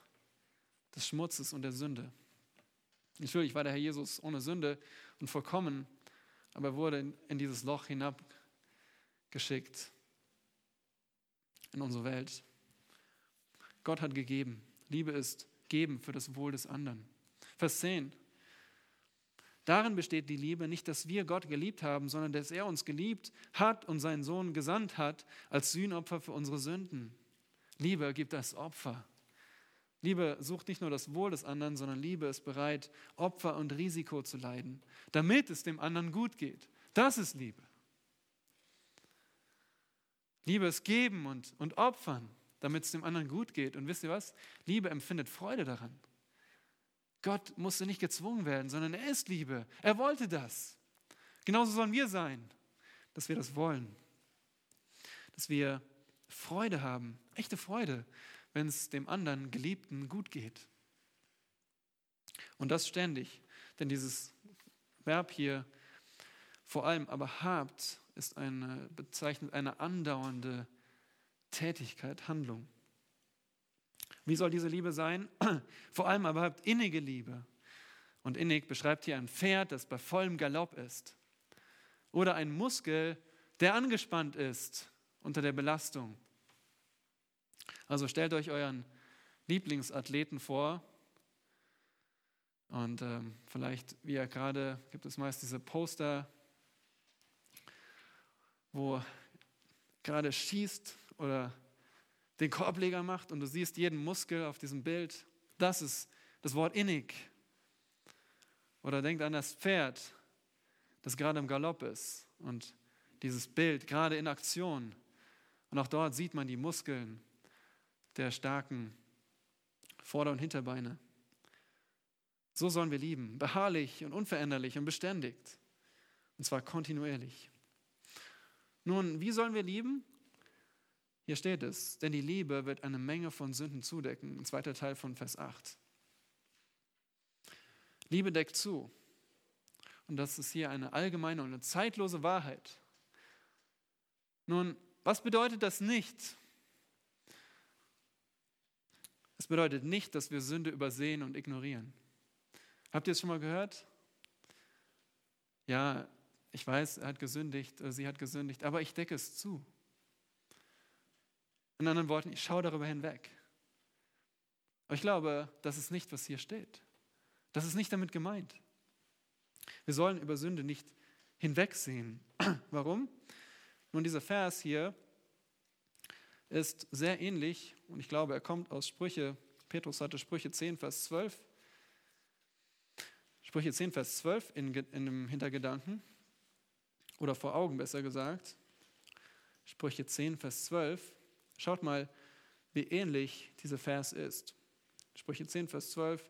des Schmutzes und der Sünde. Natürlich war der Herr Jesus ohne Sünde und vollkommen, aber er wurde in dieses Loch hinabgeschickt in unsere Welt. Gott hat gegeben. Liebe ist geben für das Wohl des anderen. Vers 10. Darin besteht die Liebe nicht, dass wir Gott geliebt haben, sondern dass er uns geliebt hat und seinen Sohn gesandt hat als Sühnopfer für unsere Sünden. Liebe gibt das Opfer. Liebe sucht nicht nur das Wohl des anderen, sondern Liebe ist bereit, Opfer und Risiko zu leiden, damit es dem anderen gut geht. Das ist Liebe. Liebe ist geben und, und opfern damit es dem anderen gut geht. Und wisst ihr was? Liebe empfindet Freude daran. Gott musste nicht gezwungen werden, sondern er ist Liebe. Er wollte das. Genauso sollen wir sein, dass wir das wollen. Dass wir Freude haben, echte Freude, wenn es dem anderen Geliebten gut geht. Und das ständig, denn dieses Verb hier, vor allem aber habt, ist eine, bezeichnet eine andauernde Tätigkeit, Handlung. Wie soll diese Liebe sein? Vor allem aber habt innige Liebe. Und innig beschreibt hier ein Pferd, das bei vollem Galopp ist. Oder ein Muskel, der angespannt ist unter der Belastung. Also stellt euch euren Lieblingsathleten vor. Und ähm, vielleicht, wie er gerade, gibt es meist diese Poster, wo gerade schießt oder den Korbleger macht und du siehst jeden Muskel auf diesem Bild. Das ist das Wort innig. Oder denkt an das Pferd, das gerade im Galopp ist und dieses Bild gerade in Aktion. Und auch dort sieht man die Muskeln der starken Vorder- und Hinterbeine. So sollen wir lieben, beharrlich und unveränderlich und beständigt. Und zwar kontinuierlich. Nun, wie sollen wir lieben? Hier steht es, denn die Liebe wird eine Menge von Sünden zudecken. Ein zweiter Teil von Vers 8. Liebe deckt zu. Und das ist hier eine allgemeine und eine zeitlose Wahrheit. Nun, was bedeutet das nicht? Es bedeutet nicht, dass wir Sünde übersehen und ignorieren. Habt ihr es schon mal gehört? Ja, ich weiß, er hat gesündigt, sie hat gesündigt, aber ich decke es zu. In anderen Worten, ich schaue darüber hinweg. Aber ich glaube, das ist nicht, was hier steht. Das ist nicht damit gemeint. Wir sollen über Sünde nicht hinwegsehen. Warum? Nun, dieser Vers hier ist sehr ähnlich und ich glaube, er kommt aus Sprüche. Petrus hatte Sprüche 10, Vers 12. Sprüche 10, Vers 12 in, in dem Hintergedanken oder vor Augen besser gesagt. Sprüche 10, Vers 12. Schaut mal, wie ähnlich dieser Vers ist. Sprüche 10, Vers 12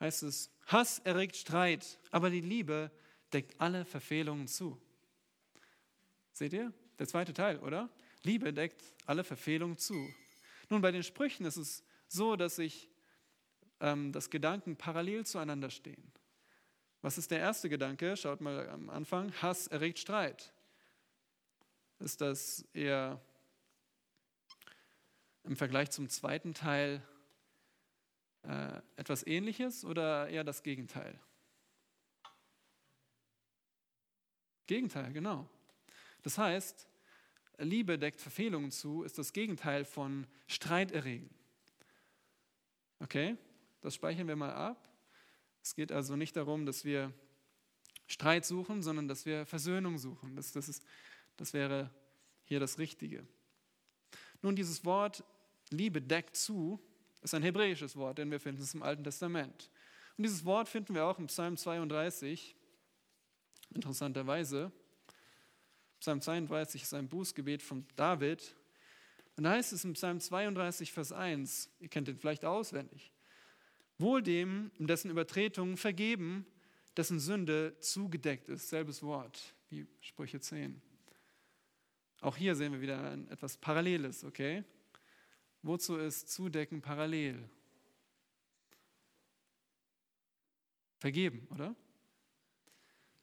heißt es, Hass erregt Streit, aber die Liebe deckt alle Verfehlungen zu. Seht ihr? Der zweite Teil, oder? Liebe deckt alle Verfehlungen zu. Nun, bei den Sprüchen ist es so, dass sich ähm, das Gedanken parallel zueinander stehen. Was ist der erste Gedanke? Schaut mal am Anfang. Hass erregt Streit. Ist das eher im Vergleich zum zweiten Teil äh, etwas Ähnliches oder eher das Gegenteil? Gegenteil, genau. Das heißt, Liebe deckt Verfehlungen zu, ist das Gegenteil von Streit erregen. Okay, das speichern wir mal ab. Es geht also nicht darum, dass wir Streit suchen, sondern dass wir Versöhnung suchen. Das, das, ist, das wäre hier das Richtige. Nun, dieses Wort Liebe deckt zu, ist ein hebräisches Wort, denn wir finden es im Alten Testament. Und dieses Wort finden wir auch im Psalm 32, interessanterweise. Psalm 32 ist ein Bußgebet von David. Und da heißt es im Psalm 32, Vers 1, ihr kennt den vielleicht auswendig, wohl dem, dessen Übertretungen vergeben, dessen Sünde zugedeckt ist. Selbes Wort wie Sprüche 10. Auch hier sehen wir wieder etwas Paralleles, okay? Wozu ist Zudecken parallel? Vergeben, oder?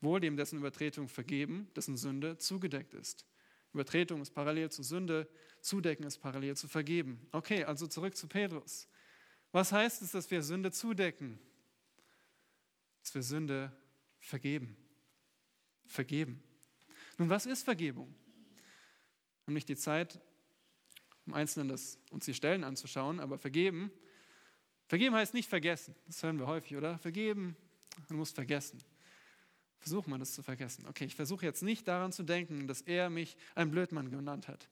Wohl dem, dessen Übertretung vergeben, dessen Sünde zugedeckt ist. Übertretung ist parallel zu Sünde, Zudecken ist parallel zu vergeben. Okay, also zurück zu Petrus. Was heißt es, dass wir Sünde zudecken? Dass wir Sünde vergeben. Vergeben. Nun, was ist Vergebung? Wir haben nicht die Zeit, im Einzelnen das, uns die Stellen anzuschauen, aber vergeben. Vergeben heißt nicht vergessen. Das hören wir häufig, oder? Vergeben, man muss vergessen. Versucht man das zu vergessen. Okay, ich versuche jetzt nicht daran zu denken, dass er mich ein Blödmann genannt hat.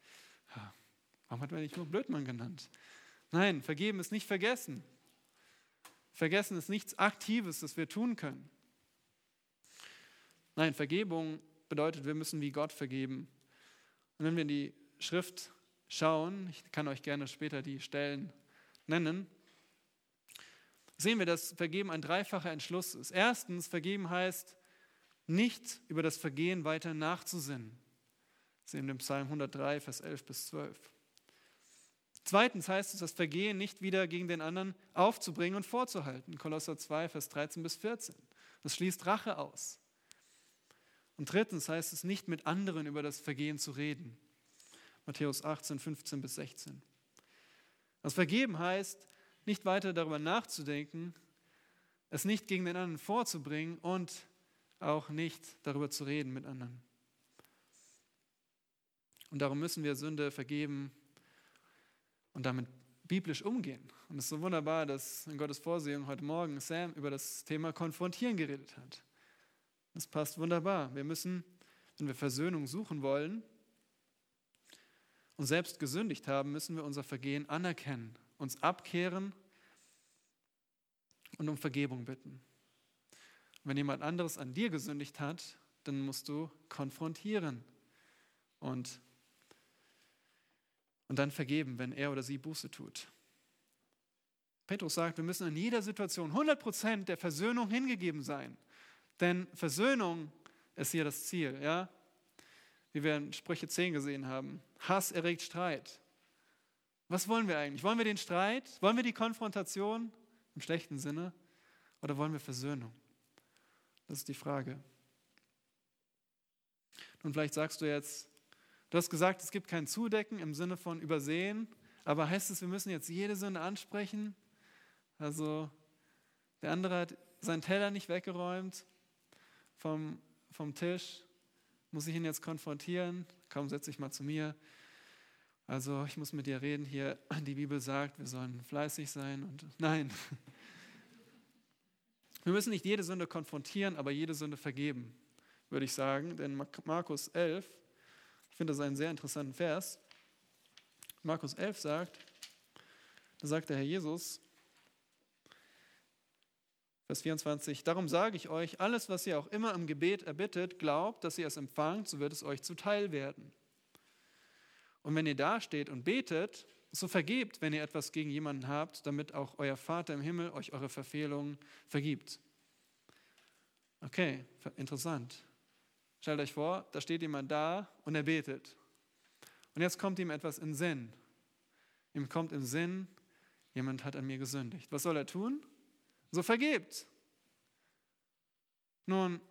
Warum hat er mich nur Blödmann genannt? Nein, vergeben ist nicht vergessen. Vergessen ist nichts Aktives, das wir tun können. Nein, Vergebung bedeutet, wir müssen wie Gott vergeben. Und wenn wir in die Schrift schauen, ich kann euch gerne später die Stellen nennen, sehen wir, dass Vergeben ein dreifacher Entschluss ist. Erstens, Vergeben heißt, nicht über das Vergehen weiter nachzusinnen. Das sehen wir im Psalm 103, Vers 11 bis 12. Zweitens heißt es, das Vergehen nicht wieder gegen den anderen aufzubringen und vorzuhalten. Kolosser 2, Vers 13 bis 14. Das schließt Rache aus. Und drittens heißt es, nicht mit anderen über das Vergehen zu reden. Matthäus 18, 15 bis 16. Das Vergeben heißt, nicht weiter darüber nachzudenken, es nicht gegen den anderen vorzubringen und auch nicht darüber zu reden mit anderen. Und darum müssen wir Sünde vergeben und damit biblisch umgehen. Und es ist so wunderbar, dass in Gottes Vorsehung heute Morgen Sam über das Thema Konfrontieren geredet hat. Das passt wunderbar. Wir müssen, wenn wir Versöhnung suchen wollen und selbst gesündigt haben, müssen wir unser Vergehen anerkennen, uns abkehren und um Vergebung bitten. Wenn jemand anderes an dir gesündigt hat, dann musst du konfrontieren und und dann vergeben, wenn er oder sie Buße tut. Petrus sagt, wir müssen in jeder Situation 100% der Versöhnung hingegeben sein. Denn Versöhnung ist hier das Ziel, ja? Wie wir in Sprüche 10 gesehen haben. Hass erregt Streit. Was wollen wir eigentlich? Wollen wir den Streit? Wollen wir die Konfrontation im schlechten Sinne? Oder wollen wir Versöhnung? Das ist die Frage. Und vielleicht sagst du jetzt, Du hast gesagt, es gibt kein Zudecken im Sinne von übersehen, aber heißt es, wir müssen jetzt jede Sünde ansprechen? Also der andere hat seinen Teller nicht weggeräumt vom, vom Tisch. Muss ich ihn jetzt konfrontieren? Komm, setz dich mal zu mir. Also ich muss mit dir reden hier. Die Bibel sagt, wir sollen fleißig sein und nein. Wir müssen nicht jede Sünde konfrontieren, aber jede Sünde vergeben, würde ich sagen. Denn Markus 11, ich finde das einen sehr interessanten Vers. Markus 11 sagt, da sagt der Herr Jesus, Vers 24, darum sage ich euch, alles, was ihr auch immer im Gebet erbittet, glaubt, dass ihr es empfangt, so wird es euch zuteil werden. Und wenn ihr dasteht und betet, so vergebt, wenn ihr etwas gegen jemanden habt, damit auch euer Vater im Himmel euch eure Verfehlungen vergibt. Okay, interessant. Stellt euch vor, da steht jemand da und er betet. Und jetzt kommt ihm etwas in Sinn. Ihm kommt im Sinn, jemand hat an mir gesündigt. Was soll er tun? So vergebt. Nun,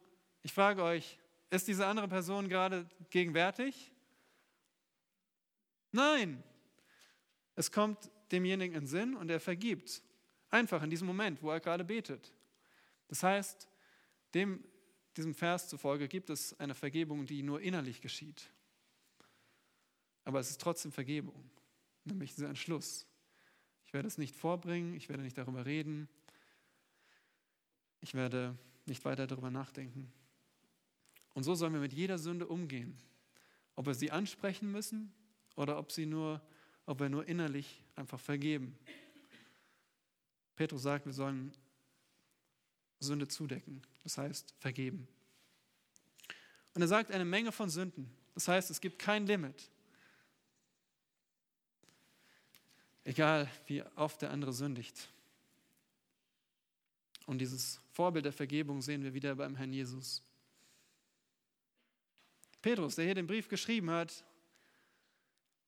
ich frage euch, ist diese andere Person gerade gegenwärtig? Nein. Es kommt demjenigen in Sinn und er vergibt. Einfach in diesem Moment, wo er gerade betet. Das heißt, dem diesem Vers zufolge gibt es eine Vergebung, die nur innerlich geschieht. Aber es ist trotzdem Vergebung, nämlich dieser Entschluss. Ich werde es nicht vorbringen, ich werde nicht darüber reden, ich werde nicht weiter darüber nachdenken. Und so sollen wir mit jeder Sünde umgehen, ob wir sie ansprechen müssen oder ob, sie nur, ob wir nur innerlich einfach vergeben. Petrus sagt, wir sollen Sünde zudecken, das heißt vergeben. Und er sagt eine Menge von Sünden, das heißt es gibt kein Limit. Egal wie oft der andere sündigt. Und dieses Vorbild der Vergebung sehen wir wieder beim Herrn Jesus. Petrus, der hier den Brief geschrieben hat,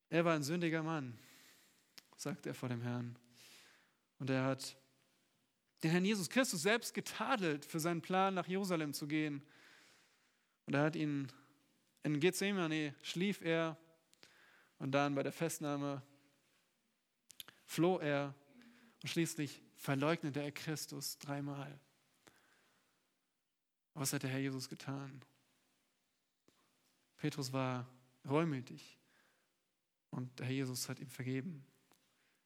er war ein sündiger Mann, sagt er vor dem Herrn. Und er hat den Herrn Jesus Christus selbst getadelt für seinen Plan, nach Jerusalem zu gehen. Und er hat ihn in Gethsemane schlief er und dann bei der Festnahme floh er und schließlich verleugnete er Christus dreimal. Was hat der Herr Jesus getan? Petrus war reumütig und der Herr Jesus hat ihm vergeben.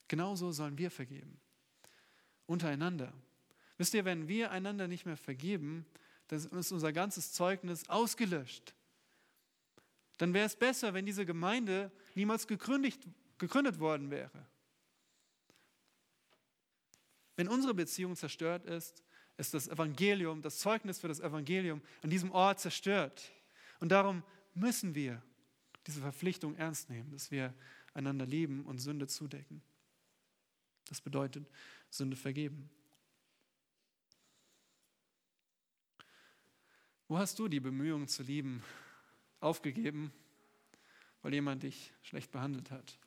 Genauso sollen wir vergeben untereinander. Wisst ihr, wenn wir einander nicht mehr vergeben, dann ist unser ganzes Zeugnis ausgelöscht. Dann wäre es besser, wenn diese Gemeinde niemals gegründet, gegründet worden wäre. Wenn unsere Beziehung zerstört ist, ist das Evangelium, das Zeugnis für das Evangelium an diesem Ort zerstört. Und darum müssen wir diese Verpflichtung ernst nehmen, dass wir einander lieben und Sünde zudecken. Das bedeutet Sünde vergeben. Wo hast du die Bemühungen zu lieben aufgegeben, weil jemand dich schlecht behandelt hat?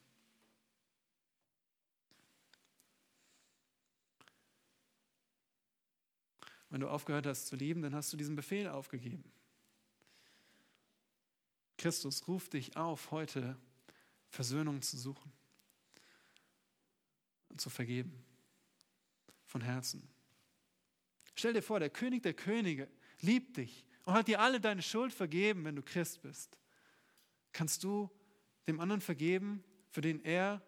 Wenn du aufgehört hast zu lieben, dann hast du diesen Befehl aufgegeben. Christus ruft dich auf, heute Versöhnung zu suchen und zu vergeben. Von Herzen. Stell dir vor, der König der Könige liebt dich und hat dir alle deine Schuld vergeben, wenn du Christ bist. Kannst du dem anderen vergeben, für den er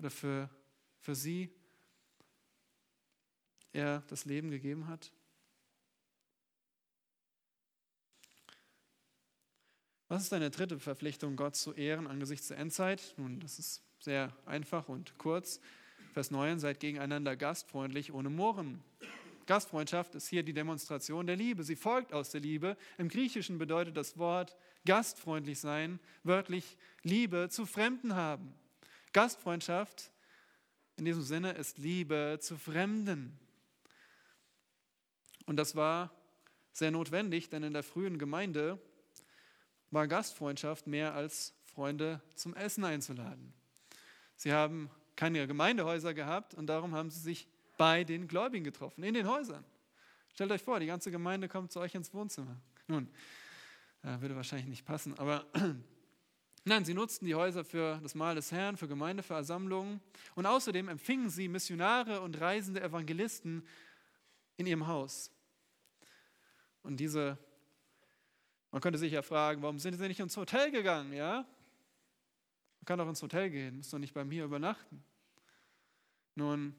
oder für, für sie er das Leben gegeben hat? Was ist deine dritte Verpflichtung, Gott zu ehren angesichts der Endzeit? Nun, das ist sehr einfach und kurz. Vers 9, seid gegeneinander gastfreundlich ohne Murren. Gastfreundschaft ist hier die Demonstration der Liebe. Sie folgt aus der Liebe. Im Griechischen bedeutet das Wort gastfreundlich sein, wörtlich Liebe zu Fremden haben. Gastfreundschaft in diesem Sinne ist Liebe zu Fremden. Und das war sehr notwendig, denn in der frühen Gemeinde war Gastfreundschaft mehr als Freunde zum Essen einzuladen. Sie haben keine Gemeindehäuser gehabt und darum haben sie sich bei den Gläubigen getroffen, in den Häusern. Stellt euch vor, die ganze Gemeinde kommt zu euch ins Wohnzimmer. Nun, äh, würde wahrscheinlich nicht passen, aber nein, sie nutzten die Häuser für das Mahl des Herrn, für Gemeindeversammlungen und außerdem empfingen sie Missionare und reisende Evangelisten in ihrem Haus. Und diese, man könnte sich ja fragen, warum sind sie nicht ins Hotel gegangen, ja? Man kann doch ins Hotel gehen, muss doch nicht bei mir übernachten. Nun,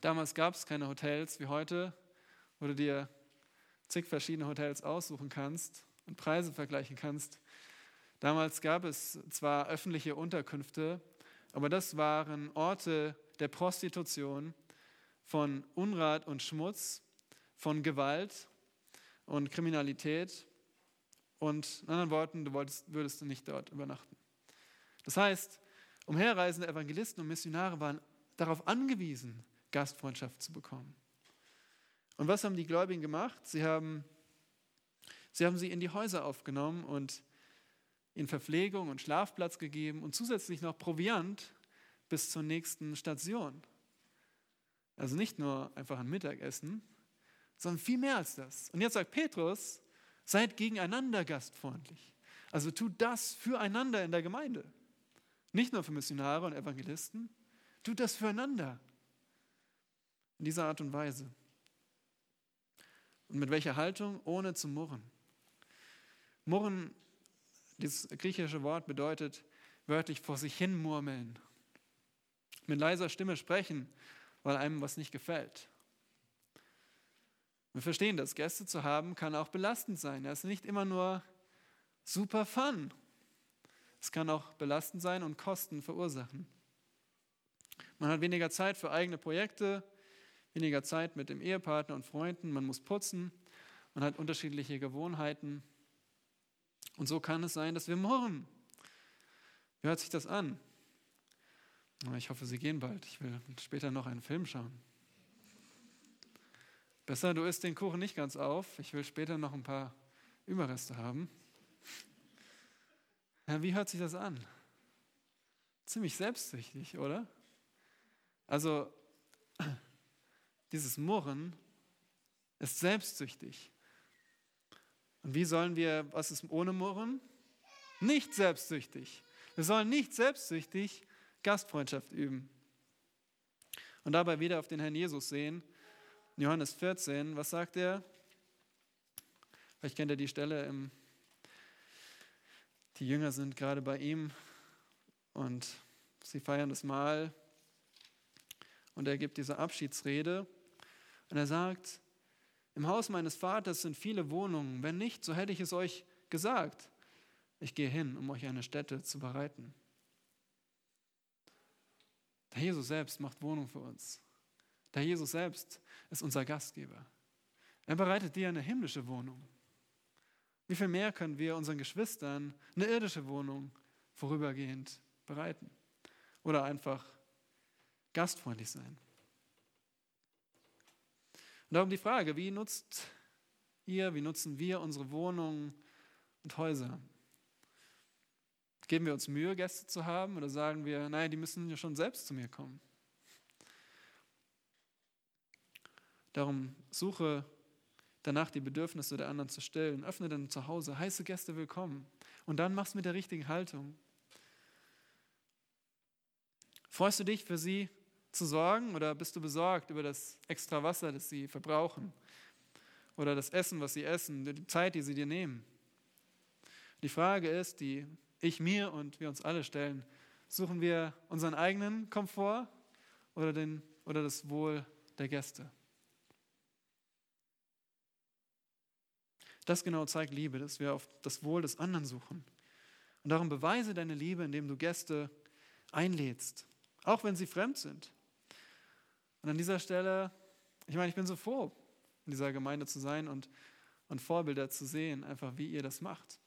damals gab es keine Hotels wie heute, wo du dir zig verschiedene Hotels aussuchen kannst und Preise vergleichen kannst. Damals gab es zwar öffentliche Unterkünfte, aber das waren Orte der Prostitution, von Unrat und Schmutz, von Gewalt und Kriminalität. Und in anderen Worten, du wolltest, würdest du nicht dort übernachten. Das heißt, umherreisende Evangelisten und Missionare waren darauf angewiesen, Gastfreundschaft zu bekommen. Und was haben die Gläubigen gemacht? Sie haben, sie haben sie in die Häuser aufgenommen und ihnen Verpflegung und Schlafplatz gegeben und zusätzlich noch Proviant bis zur nächsten Station. Also nicht nur einfach ein Mittagessen, sondern viel mehr als das. Und jetzt sagt Petrus, seid gegeneinander gastfreundlich. Also tut das füreinander in der Gemeinde. Nicht nur für Missionare und Evangelisten, tut das füreinander. In dieser Art und Weise. Und mit welcher Haltung? Ohne zu murren. Murren, dieses griechische Wort bedeutet wörtlich vor sich hin murmeln. Mit leiser Stimme sprechen, weil einem was nicht gefällt. Wir verstehen das. Gäste zu haben kann auch belastend sein. Es ist nicht immer nur super fun. Es kann auch belastend sein und Kosten verursachen. Man hat weniger Zeit für eigene Projekte, weniger Zeit mit dem Ehepartner und Freunden, man muss putzen, man hat unterschiedliche Gewohnheiten. Und so kann es sein, dass wir murren. Wie hört sich das an? Ich hoffe, Sie gehen bald. Ich will später noch einen Film schauen. Besser, du isst den Kuchen nicht ganz auf. Ich will später noch ein paar Überreste haben. Ja, wie hört sich das an? Ziemlich selbstsüchtig, oder? Also, dieses Murren ist selbstsüchtig. Und wie sollen wir, was ist ohne Murren? Nicht selbstsüchtig. Wir sollen nicht selbstsüchtig Gastfreundschaft üben. Und dabei wieder auf den Herrn Jesus sehen. In Johannes 14, was sagt er? Vielleicht kennt ihr die Stelle im die Jünger sind gerade bei ihm und sie feiern das Mahl. Und er gibt diese Abschiedsrede. Und er sagt, im Haus meines Vaters sind viele Wohnungen. Wenn nicht, so hätte ich es euch gesagt. Ich gehe hin, um euch eine Stätte zu bereiten. Der Jesus selbst macht Wohnung für uns. Der Jesus selbst ist unser Gastgeber. Er bereitet dir eine himmlische Wohnung. Wie viel mehr können wir unseren Geschwistern eine irdische Wohnung vorübergehend bereiten. Oder einfach gastfreundlich sein. Und darum die Frage, wie nutzt ihr, wie nutzen wir unsere Wohnungen und Häuser? Geben wir uns Mühe, Gäste zu haben oder sagen wir, nein, die müssen ja schon selbst zu mir kommen? Darum suche danach die Bedürfnisse der anderen zu stillen. Öffne dein Zuhause, heiße Gäste willkommen. Und dann mach's mit der richtigen Haltung. Freust du dich für sie zu sorgen oder bist du besorgt über das extra Wasser, das sie verbrauchen? Oder das Essen, was sie essen, die Zeit, die sie dir nehmen? Die Frage ist, die ich mir und wir uns alle stellen, suchen wir unseren eigenen Komfort oder, den, oder das Wohl der Gäste? Das genau zeigt Liebe, dass wir auf das Wohl des anderen suchen. Und darum beweise deine Liebe, indem du Gäste einlädst, auch wenn sie fremd sind. Und an dieser Stelle, ich meine, ich bin so froh, in dieser Gemeinde zu sein und, und Vorbilder zu sehen, einfach wie ihr das macht.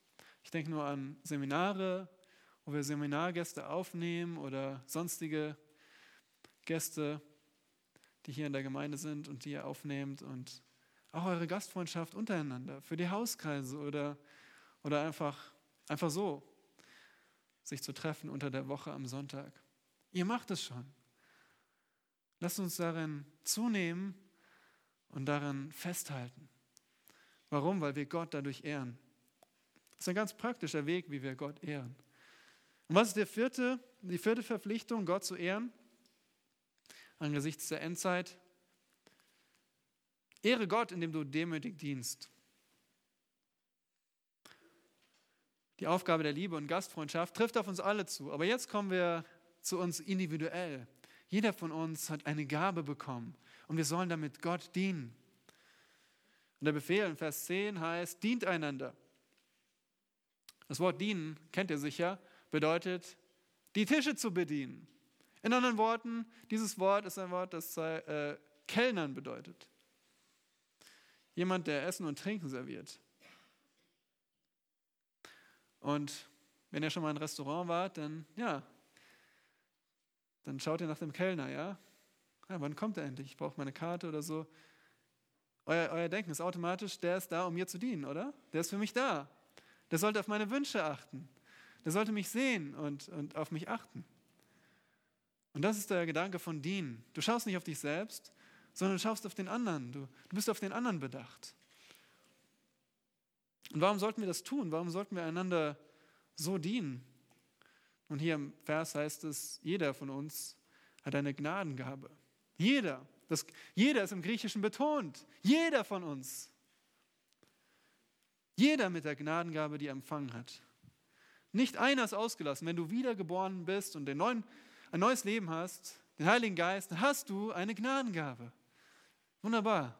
Ich denke nur an Seminare, wo wir Seminargäste aufnehmen oder sonstige Gäste, die hier in der Gemeinde sind und die ihr aufnehmt und auch eure Gastfreundschaft untereinander, für die Hauskreise oder, oder einfach, einfach so, sich zu treffen unter der Woche am Sonntag. Ihr macht es schon. Lasst uns darin zunehmen und daran festhalten. Warum? Weil wir Gott dadurch ehren. Das ist ein ganz praktischer Weg, wie wir Gott ehren. Und was ist der vierte, die vierte Verpflichtung, Gott zu ehren? Angesichts der Endzeit Ehre Gott, indem du demütig dienst. Die Aufgabe der Liebe und Gastfreundschaft trifft auf uns alle zu. Aber jetzt kommen wir zu uns individuell. Jeder von uns hat eine Gabe bekommen und wir sollen damit Gott dienen. Und der Befehl in Vers 10 heißt, dient einander. Das Wort dienen, kennt ihr sicher, bedeutet, die Tische zu bedienen. In anderen Worten, dieses Wort ist ein Wort, das äh, Kellnern bedeutet. Jemand, der Essen und Trinken serviert. Und wenn ihr schon mal in ein Restaurant wart, dann ja, dann schaut ihr nach dem Kellner, ja? ja wann kommt er endlich? Ich brauche meine Karte oder so. Euer, euer Denken ist automatisch, der ist da, um mir zu dienen, oder? Der ist für mich da. Der sollte auf meine Wünsche achten. Der sollte mich sehen und, und auf mich achten. Und das ist der Gedanke von dienen. Du schaust nicht auf dich selbst, sondern du schaust auf den anderen. Du, du bist auf den anderen bedacht. Und warum sollten wir das tun? Warum sollten wir einander so dienen? Und hier im Vers heißt es, jeder von uns hat eine Gnadengabe. Jeder. Das, jeder ist im Griechischen betont. Jeder von uns. Jeder mit der Gnadengabe, die er empfangen hat. Nicht einer ist ausgelassen. Wenn du wiedergeboren bist und neuen, ein neues Leben hast, den Heiligen Geist, dann hast du eine Gnadengabe. Wunderbar.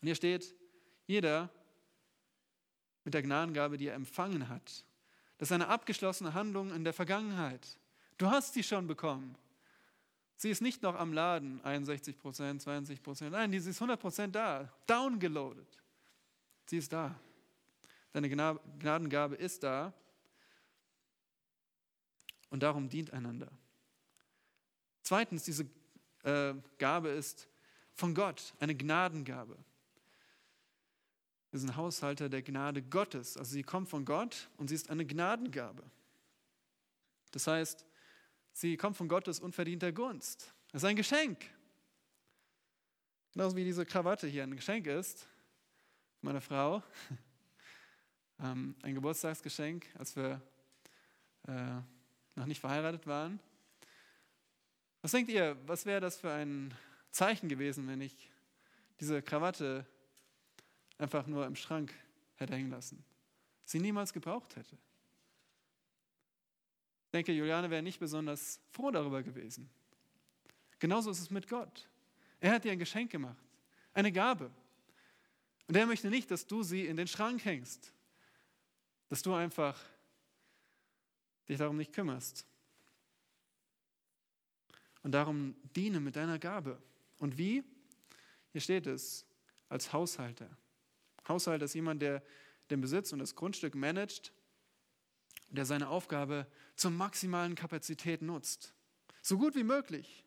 Und hier steht, jeder mit der Gnadengabe, die er empfangen hat. Das ist eine abgeschlossene Handlung in der Vergangenheit. Du hast sie schon bekommen. Sie ist nicht noch am Laden, 61 Prozent, 20 Prozent. Nein, sie ist 100 Prozent da, downgeloadet. Sie ist da. Deine Gnadengabe ist da. Und darum dient einander. Zweitens, diese äh, Gabe ist von Gott, eine Gnadengabe. Wir sind Haushalter der Gnade Gottes. Also sie kommt von Gott und sie ist eine Gnadengabe. Das heißt, sie kommt von Gottes unverdienter Gunst. Es ist ein Geschenk. Genauso wie diese Krawatte hier ein Geschenk ist, meiner Frau. Ähm, ein Geburtstagsgeschenk, als wir äh, noch nicht verheiratet waren. Was denkt ihr, was wäre das für ein Zeichen gewesen, wenn ich diese Krawatte einfach nur im Schrank hätte hängen lassen? Sie niemals gebraucht hätte. Ich denke, Juliane wäre nicht besonders froh darüber gewesen. Genauso ist es mit Gott. Er hat dir ein Geschenk gemacht, eine Gabe. Und er möchte nicht, dass du sie in den Schrank hängst, dass du einfach dich darum nicht kümmerst. Und darum diene mit deiner Gabe. Und wie? Hier steht es, als Haushalter. Haushalter ist jemand, der den Besitz und das Grundstück managt, der seine Aufgabe zur maximalen Kapazität nutzt. So gut wie möglich.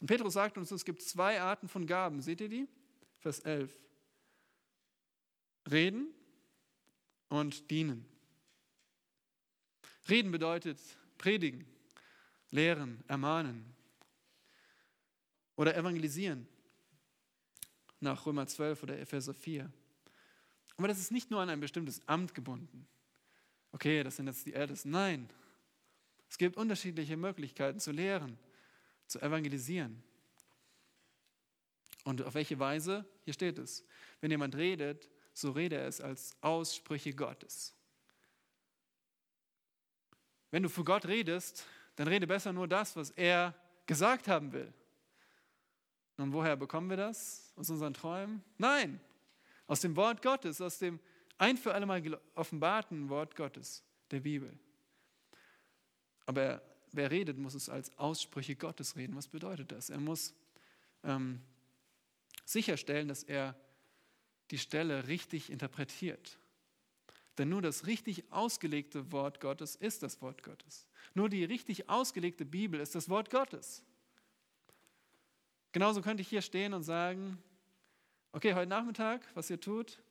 Und Petrus sagt uns, es gibt zwei Arten von Gaben. Seht ihr die? Vers 11. Reden und dienen. Reden bedeutet predigen, lehren, ermahnen oder evangelisieren nach Römer 12 oder Epheser 4. Aber das ist nicht nur an ein bestimmtes Amt gebunden. Okay, das sind jetzt die Ältesten. Nein, es gibt unterschiedliche Möglichkeiten zu lehren, zu evangelisieren. Und auf welche Weise? Hier steht es. Wenn jemand redet, so rede er es als Aussprüche Gottes. Wenn du für Gott redest, dann rede besser nur das, was er gesagt haben will. Nun, woher bekommen wir das? Aus unseren Träumen? Nein, aus dem Wort Gottes, aus dem ein für alle Mal offenbarten Wort Gottes, der Bibel. Aber wer redet, muss es als Aussprüche Gottes reden. Was bedeutet das? Er muss ähm, sicherstellen, dass er die Stelle richtig interpretiert. Denn nur das richtig ausgelegte Wort Gottes ist das Wort Gottes. Nur die richtig ausgelegte Bibel ist das Wort Gottes. Genauso könnte ich hier stehen und sagen, okay, heute Nachmittag, was ihr tut,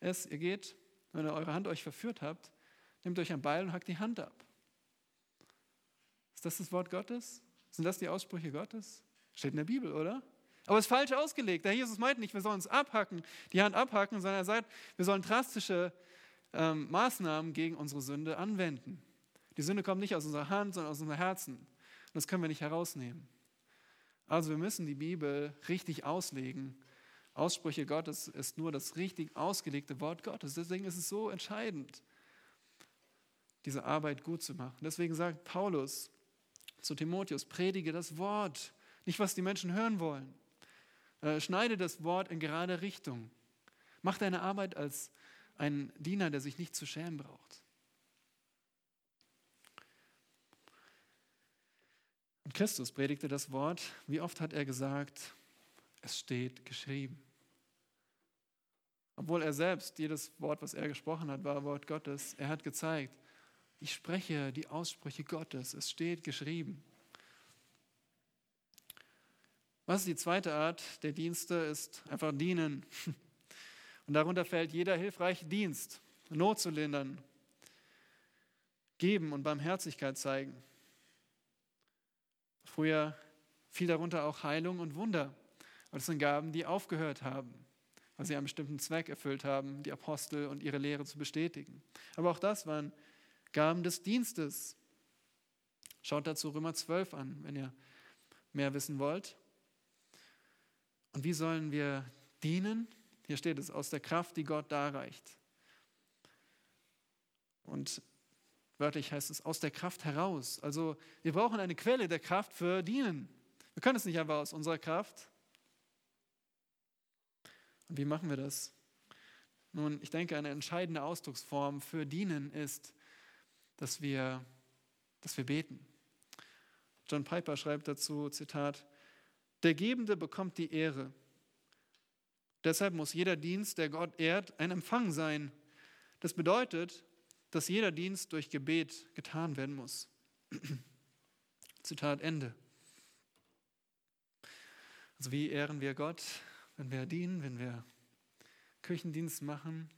ist, ihr geht, wenn ihr eure Hand euch verführt habt, nehmt euch ein Beil und hackt die Hand ab. Ist das das Wort Gottes? Sind das die Aussprüche Gottes? Steht in der Bibel, oder? Aber es ist falsch ausgelegt. Der Jesus meint nicht, wir sollen uns abhacken, die Hand abhacken, sondern er sagt, wir sollen drastische ähm, Maßnahmen gegen unsere Sünde anwenden. Die Sünde kommt nicht aus unserer Hand, sondern aus unserem Herzen. Und das können wir nicht herausnehmen. Also wir müssen die Bibel richtig auslegen. Aussprüche Gottes ist nur das richtig ausgelegte Wort Gottes. Deswegen ist es so entscheidend, diese Arbeit gut zu machen. Deswegen sagt Paulus zu Timotheus, predige das Wort, nicht was die Menschen hören wollen. Äh, schneide das Wort in gerade Richtung. Mach deine Arbeit als ein Diener, der sich nicht zu schämen braucht. Und Christus predigte das Wort. Wie oft hat er gesagt, es steht geschrieben. Obwohl er selbst, jedes Wort, was er gesprochen hat, war Wort Gottes. Er hat gezeigt, ich spreche die Aussprüche Gottes. Es steht geschrieben. Was ist die zweite Art der Dienste? Ist einfach dienen. Und darunter fällt jeder hilfreiche Dienst, Not zu lindern, geben und Barmherzigkeit zeigen. Früher fiel darunter auch Heilung und Wunder. das sind Gaben, die aufgehört haben, weil sie einen bestimmten Zweck erfüllt haben, die Apostel und ihre Lehre zu bestätigen. Aber auch das waren Gaben des Dienstes. Schaut dazu Römer 12 an, wenn ihr mehr wissen wollt. Und wie sollen wir dienen? Hier steht es, aus der Kraft, die Gott darreicht. Und wörtlich heißt es, aus der Kraft heraus. Also wir brauchen eine Quelle der Kraft für Dienen. Wir können es nicht einfach aus unserer Kraft. Und wie machen wir das? Nun, ich denke, eine entscheidende Ausdrucksform für Dienen ist, dass wir, dass wir beten. John Piper schreibt dazu, Zitat, der Gebende bekommt die Ehre. Deshalb muss jeder Dienst, der Gott ehrt, ein Empfang sein. Das bedeutet, dass jeder Dienst durch Gebet getan werden muss. Zitat Ende. Also wie ehren wir Gott, wenn wir dienen, wenn wir Küchendienst machen,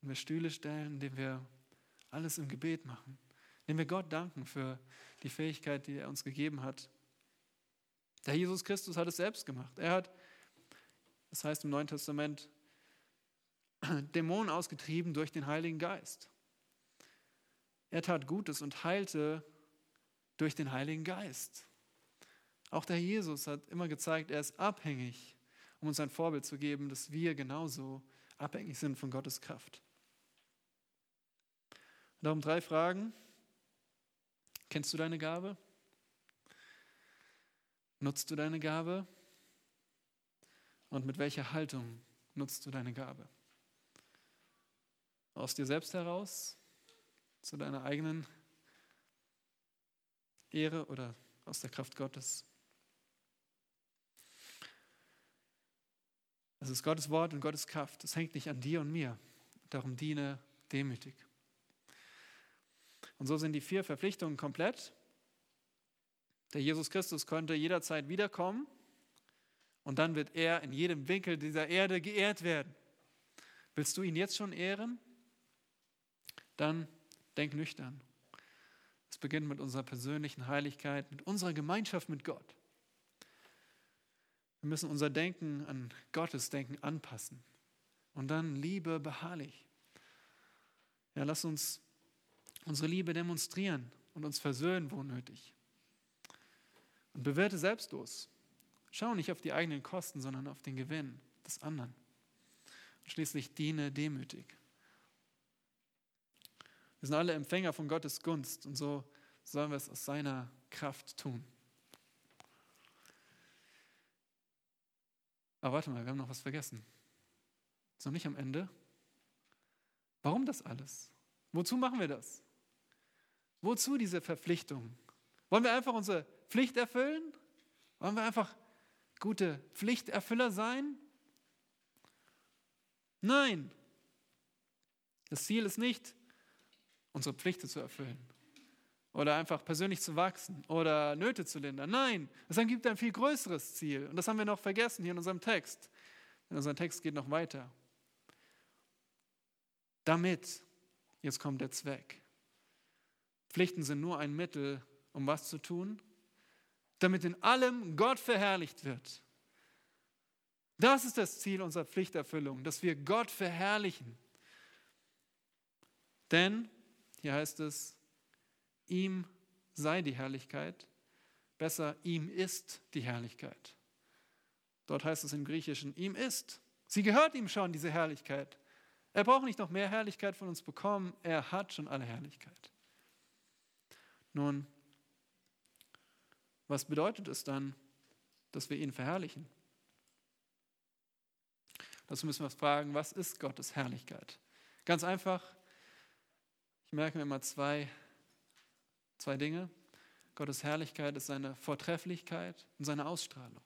wenn wir Stühle stellen, indem wir alles im Gebet machen, indem wir Gott danken für die Fähigkeit, die er uns gegeben hat, der Jesus Christus hat es selbst gemacht. Er hat, das heißt im Neuen Testament, Dämonen ausgetrieben durch den Heiligen Geist. Er tat Gutes und heilte durch den Heiligen Geist. Auch der Jesus hat immer gezeigt, er ist abhängig, um uns ein Vorbild zu geben, dass wir genauso abhängig sind von Gottes Kraft. Darum drei Fragen. Kennst du deine Gabe? Nutzt du deine Gabe? Und mit welcher Haltung nutzt du deine Gabe? Aus dir selbst heraus, zu deiner eigenen Ehre oder aus der Kraft Gottes? Es ist Gottes Wort und Gottes Kraft. Es hängt nicht an dir und mir. Darum diene demütig. Und so sind die vier Verpflichtungen komplett. Der Jesus Christus konnte jederzeit wiederkommen und dann wird er in jedem Winkel dieser Erde geehrt werden. Willst du ihn jetzt schon ehren? Dann denk nüchtern. Es beginnt mit unserer persönlichen Heiligkeit, mit unserer Gemeinschaft mit Gott. Wir müssen unser Denken an Gottes Denken anpassen. Und dann Liebe beharrlich. Ja, lass uns unsere Liebe demonstrieren und uns versöhnen, wo nötig. Und bewerte selbstlos. Schau nicht auf die eigenen Kosten, sondern auf den Gewinn des anderen. Und schließlich diene demütig. Wir sind alle Empfänger von Gottes Gunst und so sollen wir es aus seiner Kraft tun. Aber warte mal, wir haben noch was vergessen. Ist noch nicht am Ende. Warum das alles? Wozu machen wir das? Wozu diese Verpflichtung? Wollen wir einfach unsere Pflicht erfüllen? Wollen wir einfach gute Pflichterfüller sein? Nein. Das Ziel ist nicht, unsere Pflichten zu erfüllen oder einfach persönlich zu wachsen oder Nöte zu lindern. Nein, es gibt ein viel größeres Ziel und das haben wir noch vergessen hier in unserem Text. Denn unser Text geht noch weiter. Damit, jetzt kommt der Zweck. Pflichten sind nur ein Mittel, um was zu tun? Damit in allem Gott verherrlicht wird. Das ist das Ziel unserer Pflichterfüllung, dass wir Gott verherrlichen. Denn, hier heißt es, ihm sei die Herrlichkeit, besser, ihm ist die Herrlichkeit. Dort heißt es im Griechischen, ihm ist. Sie gehört ihm schon, diese Herrlichkeit. Er braucht nicht noch mehr Herrlichkeit von uns bekommen, er hat schon alle Herrlichkeit. Nun, was bedeutet es dann, dass wir ihn verherrlichen? Dazu müssen wir uns fragen, was ist Gottes Herrlichkeit? Ganz einfach, ich merke mir immer zwei, zwei Dinge. Gottes Herrlichkeit ist seine Vortrefflichkeit und seine Ausstrahlung.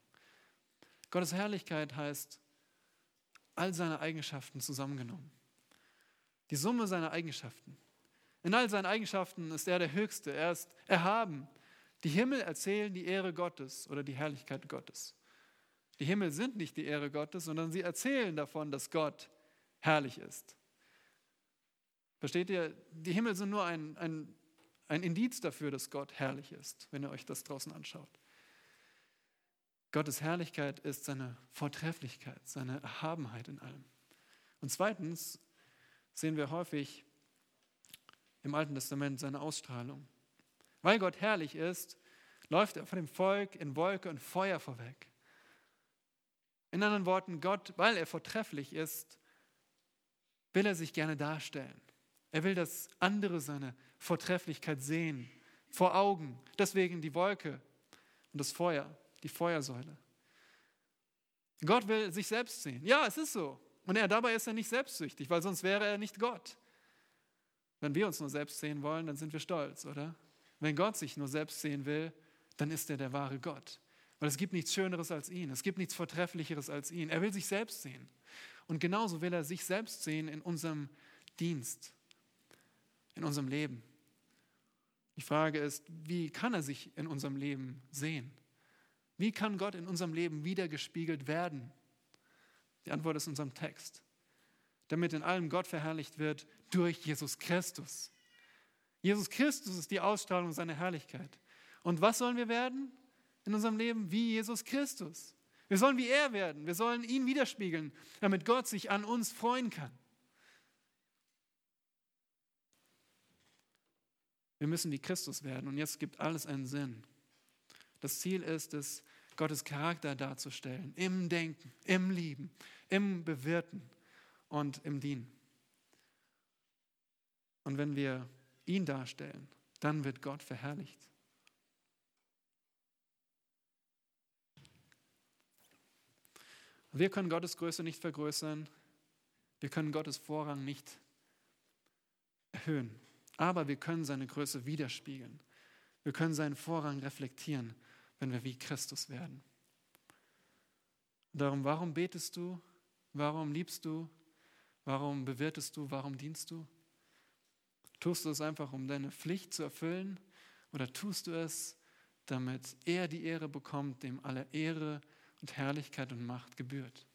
Gottes Herrlichkeit heißt all seine Eigenschaften zusammengenommen. Die Summe seiner Eigenschaften. In all seinen Eigenschaften ist er der Höchste, er ist erhaben. Die Himmel erzählen die Ehre Gottes oder die Herrlichkeit Gottes. Die Himmel sind nicht die Ehre Gottes, sondern sie erzählen davon, dass Gott herrlich ist. Versteht ihr? Die Himmel sind nur ein, ein, ein Indiz dafür, dass Gott herrlich ist, wenn ihr euch das draußen anschaut. Gottes Herrlichkeit ist seine Vortrefflichkeit, seine Erhabenheit in allem. Und zweitens sehen wir häufig im Alten Testament seine Ausstrahlung. Weil Gott herrlich ist, läuft er von dem Volk in Wolke und Feuer vorweg. In anderen Worten, Gott, weil er vortrefflich ist, will er sich gerne darstellen. Er will, dass andere seine Vortrefflichkeit sehen, vor Augen. Deswegen die Wolke und das Feuer, die Feuersäule. Gott will sich selbst sehen. Ja, es ist so. Und er dabei ist er nicht selbstsüchtig, weil sonst wäre er nicht Gott. Wenn wir uns nur selbst sehen wollen, dann sind wir stolz, oder? Wenn Gott sich nur selbst sehen will, dann ist er der wahre Gott. Weil es gibt nichts Schöneres als ihn, es gibt nichts Vortrefflicheres als ihn. Er will sich selbst sehen. Und genauso will er sich selbst sehen in unserem Dienst, in unserem Leben. Die Frage ist, wie kann er sich in unserem Leben sehen? Wie kann Gott in unserem Leben wiedergespiegelt werden? Die Antwort ist in unserem Text. Damit in allem Gott verherrlicht wird durch Jesus Christus. Jesus Christus ist die Ausstrahlung seiner Herrlichkeit. Und was sollen wir werden in unserem Leben? Wie Jesus Christus. Wir sollen wie er werden. Wir sollen ihn widerspiegeln, damit Gott sich an uns freuen kann. Wir müssen wie Christus werden und jetzt gibt alles einen Sinn. Das Ziel ist es, Gottes Charakter darzustellen, im Denken, im Lieben, im Bewirten und im Dienen. Und wenn wir ihn darstellen, dann wird Gott verherrlicht. Wir können Gottes Größe nicht vergrößern, wir können Gottes Vorrang nicht erhöhen, aber wir können seine Größe widerspiegeln. Wir können seinen Vorrang reflektieren, wenn wir wie Christus werden. darum, warum betest du? Warum liebst du? Warum bewirtest du? Warum dienst du? Tust du es einfach, um deine Pflicht zu erfüllen? Oder tust du es, damit er die Ehre bekommt, dem alle Ehre und Herrlichkeit und Macht gebührt?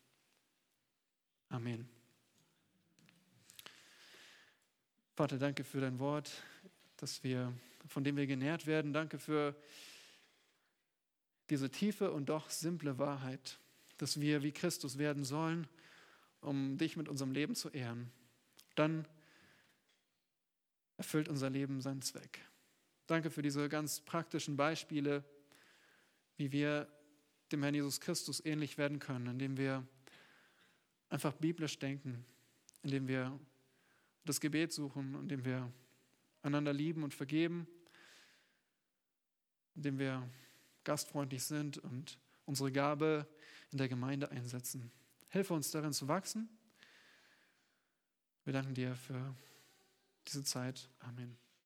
Amen. Vater, danke für dein Wort, dass wir, von dem wir genährt werden. Danke für diese tiefe und doch simple Wahrheit, dass wir wie Christus werden sollen, um dich mit unserem Leben zu ehren. Dann erfüllt unser Leben seinen Zweck. Danke für diese ganz praktischen Beispiele, wie wir dem Herrn Jesus Christus ähnlich werden können, indem wir einfach biblisch denken, indem wir das Gebet suchen, indem wir einander lieben und vergeben, indem wir gastfreundlich sind und unsere Gabe in der Gemeinde einsetzen. Hilfe uns darin zu wachsen. Wir danken dir für diese Zeit. Amen.